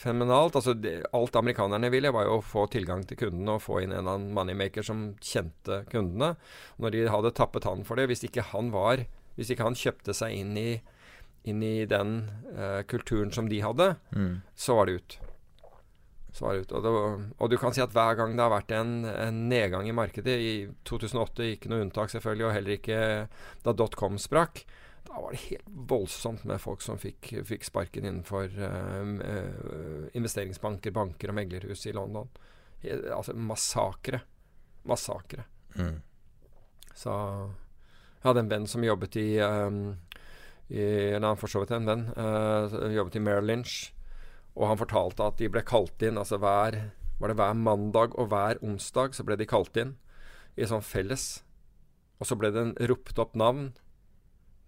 G: fenomenalt. Altså, alt amerikanerne ville, var jo å få tilgang til kundene og få inn en eller annen moneymaker som kjente kundene. Når de hadde tappet han for det, hvis ikke han var Hvis ikke han kjøpte seg inn i inn i den uh, kulturen som de hadde, mm. så var det ut. Så var det ut. Og, det, og, du kan si at hver gang det har vært en, en, nedgang i markedet, i 2008 ikke noe unntak selvfølgelig, og heller ikke da dotcom sprakk, da var det helt voldsomt med folk som fikk, fikk sparken innenfor uh, uh, investeringsbanker, banker og meglerhus i London. Altså massakre. Massakre. Mm. Så jeg hadde en venn som jobbet i um, i, eller han for så vidt en venn. Uh, jobbet i Merrill Lynch. Og han fortalte at de ble kalt inn altså hver, var det hver mandag og hver onsdag så ble de kalt inn i sånn felles. Og så ble det en ropt opp navn.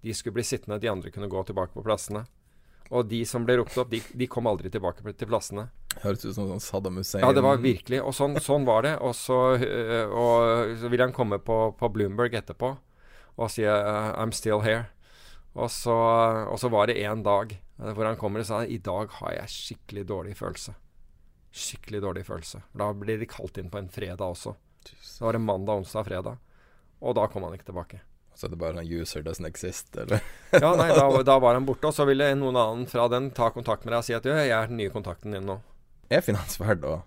G: De skulle bli sittende, de andre kunne gå tilbake på plassene. Og de som ble ropt opp, de, de kom aldri tilbake til plassene.
E: Høres ut som sånn Saddam Hussein.
G: Ja, det var virkelig. Og sånn, sånn var det. Og så, øh, og så ville han komme på, på Bloomberg etterpå og si uh, I'm still here. Og så, og så var det en dag eh, hvor han kommer og sa i dag har jeg skikkelig dårlig følelse. Skikkelig dårlig følelse. Da blir de kalt inn på en fredag også. Så var det mandag, onsdag, fredag. Og da kom han ikke tilbake.
E: Så det er bare sånn 'user doesn't exist', eller? *laughs*
G: ja, nei, da, da, var han borte. Og så ville noen annen fra den ta kontakt med deg og si at jeg er den nye kontakten din nå.
E: Er finans verdt å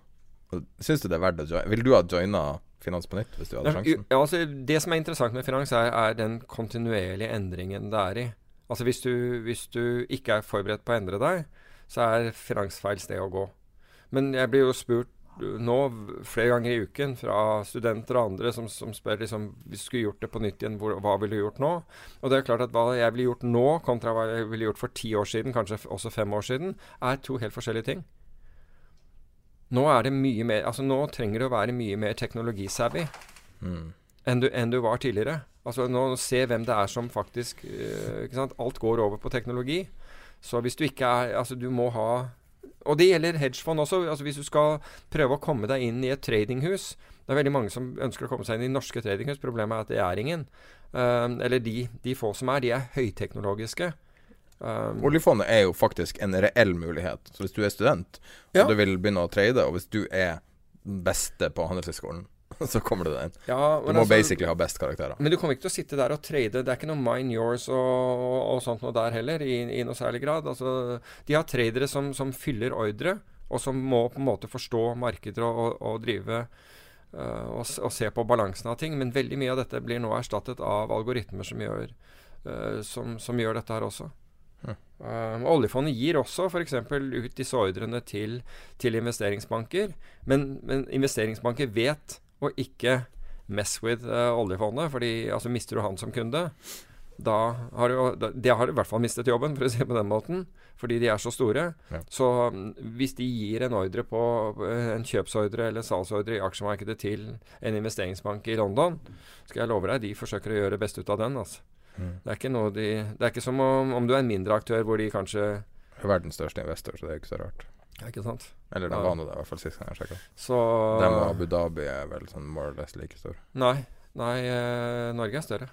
E: Syns du det er verdt å joine? Vil du ha joina finans på nytt hvis du hadde sjansen?
G: Ja, altså, det som er interessant med finans, er, er den kontinuerlige endringen det er i. Altså hvis du, hvis du, ikke er forberedt på å endre deg, så er finansfeil sted å gå. Men jeg blir jo spurt nå flere ganger i uken fra studenter og andre som, som spør liksom, hvis du skulle gjort det på nytt igjen, hvor, hva ville du gjort nå? Og det er klart at hva jeg ville gjort nå, kontra hva jeg ville gjort for ti år siden, kanskje også fem år siden, er to helt forskjellige ting. Nå er det mye mer Altså nå trenger du å være mye mer teknologisavvy mm. enn, enn du var tidligere. Altså nå Se hvem det er som faktisk uh? Alt går over på teknologi. Så hvis du ikke er Altså, du må ha Og det gjelder hedgefond også. Altså Hvis du skal prøve å komme deg inn i et tradinghus Det er veldig mange som ønsker å komme seg inn i norske tradinghus. Problemet er at det er ingen. Uh, eller de, de, få som er, de er høyteknologiske.
E: Um, Oljefondet er jo faktisk en reell mulighet. Så hvis du er student ja. og du vil begynne å trade, og hvis du er beste på Handelshøyskolen *laughs* så kommer du deg inn.
G: Ja,
E: Du må
G: altså-
E: basically ha best karakterer.
G: Men du kommer ikke til å sitte der og trade. Det er ikke noe mine yours og, og, sånt noe der heller, i, i noe særlig grad. Altså, de har tradere som, som fyller ordre, og som må på en måte forstå markeder og, og, og drive uh, og se på balansen av ting. Men veldig mye av dette blir nå erstattet av algoritmer som gjør, uh, som, som gjør dette her også.
E: Hm.
G: Um, oljefondet gir også f.eks. ut disse ordrene til, til investeringsbanker. Men, men investeringsbanker vet å ikke mess with uh, oljefondet. fordi altså Mister du han som kunde, da har du, da, de har i hvert fall mistet jobben, for å si det på den måten. Fordi de er så store.
E: Ja.
G: Så mm, hvis de gir en ordre på eh, en kjøpsordre eller salgsordre i aksjemarkedet til en investeringsbank i London, skal jeg love deg, de forsøker å gjøre det beste ut av den. altså.
E: Mm.
G: Det er noe de Det er ikke som om, om du er en mindre aktør hvor de kanskje
E: Verdens største investor, så det er jo ikke så rart.
G: Ja, ikke sant?
E: Eller det
G: Ja.
E: var nå det, i hvert fall sist gang jeg sjekka.
G: Så
E: Dem og Abu Dhabi er vel sånn more or less like stor.
G: Nei. Nei, eh, Norge er større.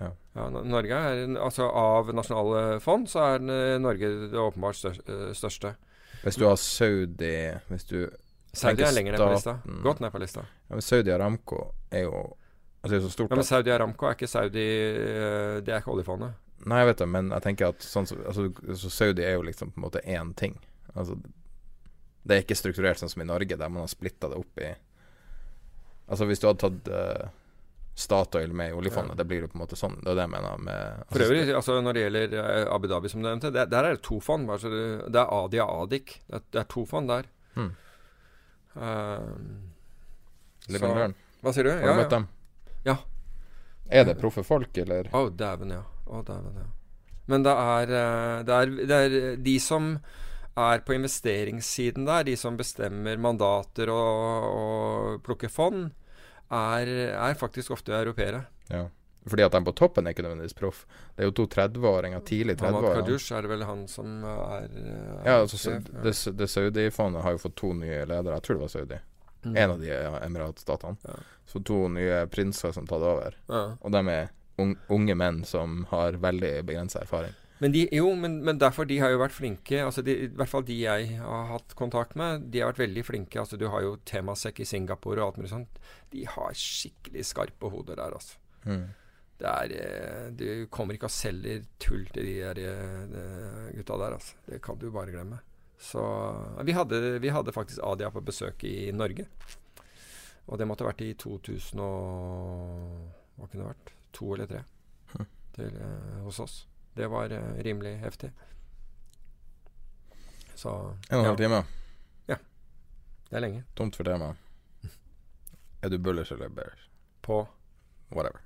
E: Ja.
G: ja Norge er Altså av nasjonale fond, så er Norge det åpenbart eh, største.
E: Hvis du har Saudi Hvis du
G: Saudi er lenger ned på lista. Godt ned på lista.
E: ja, men Saudi Aramco er jo Altså det er så stort
G: Ja, men Saudi Aramco er ikke Saudi eh, Det er ikke oljefondet.
E: Nei, jeg vet det, men jeg tenker at sånn altså, så Saudi er jo liksom på en måte én ting. Altså Det er ikke strukturert sånn som i Norge, der man har splitta det opp i Altså hvis du hadde tatt uh, Statoil med i oljefondet,
G: Ja.
E: det blir jo på en måte sånn. Det er det jeg mener med
G: For øvrig, altså når det gjelder eh, Abu Dhabi, som du nevnte, det, der er det to fond. Altså, det er Adi og Adik. Det er, det er to fond der.
E: Hmm. Live
G: så- Hva sier du?
E: Har du møtt dem? Er det proffe folk, eller?
G: Å, dæven, ja. Oh, dæven, ja. Men det er, eh, det, er, det er de som er på investeringssiden der, de som bestemmer mandater og, og plukker fond, er, er faktisk ofte europeere.
E: Ja. Fordi at de på toppen er ikke nødvendigvis proff. Det er jo to 30-åringer, tidlig
G: Hamad
E: 30-åringer.
G: Kadush er det vel han som er, er
E: Ja, altså, det, det Saudi-fondet har jo fått to nye ledere. Jeg tror det var Saudi.
G: Mm.
E: En av de ja, emiratstatene.
G: Ja.
E: Så to nye prinser som tatt over.
G: Ja.
E: Og de er unge menn som har veldig begrensa erfaring.
G: Men de, jo, men, men derfor de har jo vært flinke. Altså de, I hvert fall de jeg har hatt kontakt med, de har vært veldig flinke. Altså Du har jo Temasek i Singapore og alt mulig sånt. De har skikkelig skarpe hoder der, altså.
E: Mm.
G: Det er eh, Du kommer ikke og selger tull til de der de gutta der, altså. Det kan du bare glemme. Så vi hadde, vi hadde faktisk Adia på besøk i Norge. Og det måtte ha vært i 2000 og Hva kunne det vært? To eller tre
E: Hm.
G: til, eh, hos oss. Det var eh, rimelig heftig. Så
E: En og en halv time?
G: ja, det er lenge.
E: Tomt for tema. Er du bullish eller bearish?
G: På
E: Whatever.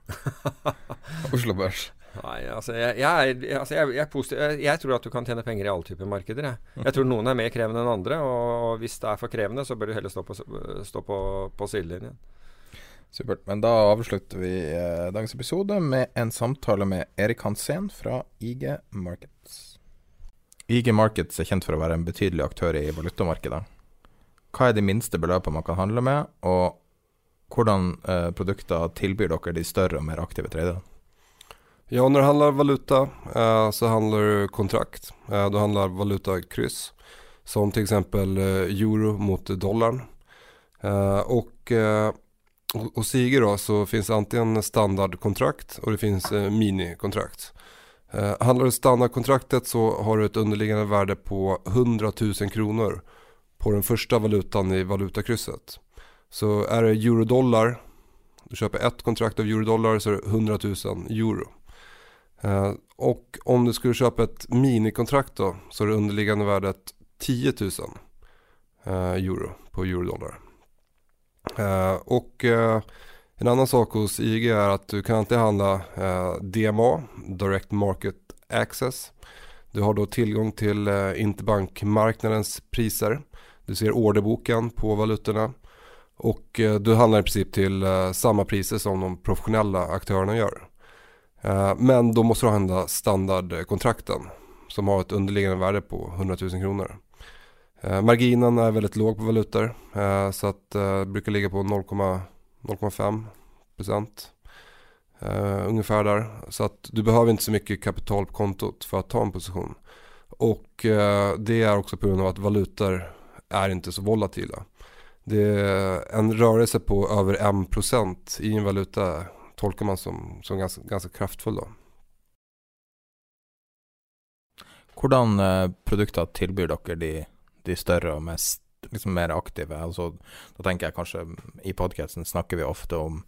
E: *laughs* Oslo Børs.
G: Nei, altså jeg, jeg, er, altså jeg, er. Jeg, tror at du kan tjene penger i alle typer markeder. Jeg tror noen er mer krevende enn andre, og hvis det er for krevende, så bør du heller stå på, stå på, på sidelinjen.
E: Supert. Men da avslutter vi eh, dagens episode med en samtale med Erik Hansen fra IG Markets. IG Markets er kjent for å være en betydelig aktør i valutamarkedet. Hva er de minste beløpene man kan handle med, og hvordan eh, produkter tilbyr dere de større og mer aktive traderne?
F: Ja, når det handler valuta eh, så handler det kontrakt. Eh, handler valutakryss. Som f.eks. exempel eh, euro mot dollarn. Og och eh, ho- hos IG då så finns antingen standardkontrakt och det finns eh, minikontrakt. Handler du standardkontraktet så har du ett underliggande värde på 100 000 kronor på den första valutan i valutakrysset. Så är det euro-dollar, du köper ett kontrakt av euro-dollar så är det 100 000 euro. Eh, och om du skulle köpa ett minikontrakt då så är det underliggande värdet 10 000 eh, euro på eurodollar. Eh, och en annan sak hos IG är att du kan alltid handla DMA, Direct Market Access. Du har då tillgång till interbankmarknadens priser. Du ser orderboken på valutorna. Och du handlar i princip till samma priser som de professionella aktörerna gör. Eh, Men då måste du handla standardkontrakten som har ett underliggande värde på 100 000 kronor. Eh, Marginen är väldigt låg på valutor eh, så att eh, det brukar ligga på 0,5 procent. Där. Så att du behöver inte så mycket kapital på kontot för att ta en position. Och det är också på grund av att valutor är inte så volatila. det är en rörelse på över 1% i en valuta tolkar man som, som ganska, ganske kraftfull. da.
E: Hvordan eh, produkter tilbyr dere de, de større og mest liksom mer aktive? Altså, da tenker jeg kanskje I podkasten snakker vi ofte om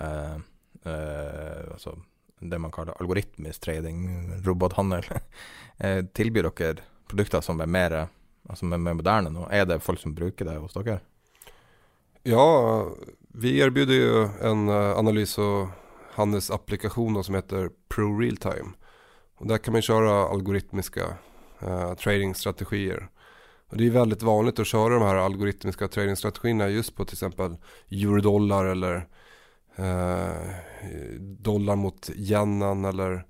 E: eh, eh, altså det man kaller algoritmisk trading, robothandel. *laughs* eh, tilbyr dere produkter som er mer, altså mer moderne nå? Er det folk som bruker det hos dere?
F: Ja, vi erbjuder ju en eh, analys och handelsapplikation som heter Pro Realtime. Och där kan man köra algoritmiska eh, tradingstrategier. Och det är väldigt vanligt att köra de här algoritmiska tradingstrategierna just på till exempel eurodollar eller eh, dollar mot yenen eller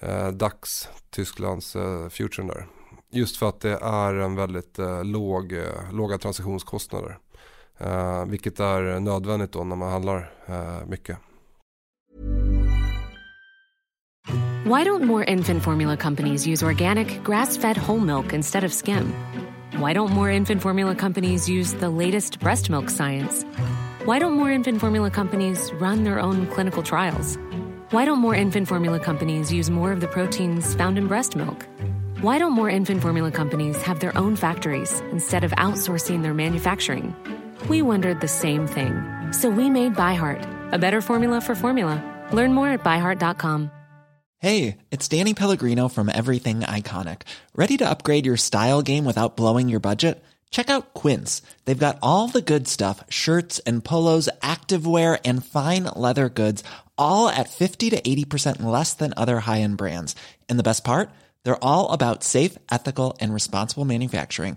F: eh, DAX, Tysklands eh, futuren där. Just för att det är en väldigt låg, låga transaktionskostnader. Uh, vilket är nödvändigt då när man handlar uh, mycket.
H: Why don't more infant formula companies use organic, grass-fed whole milk instead of skim? Why don't more infant formula companies use the latest breast milk science? Why don't more infant formula companies run their own clinical trials? Why don't more infant formula companies use more of the proteins found in breast milk? Why don't more infant formula companies have their own factories instead of outsourcing their manufacturing? We wondered the same thing. So we made ByHeart, a better formula for formula. Learn more at byheart.com.
I: Hey, it's Danny Pellegrino from Everything Iconic. Ready to upgrade your style game without blowing your budget? Check out Quince. They've got all the good stuff shirts and polos, activewear, and fine leather goods, all at 50 to 80% less than other high end brands. And the best part? They're all about safe, ethical, and responsible manufacturing.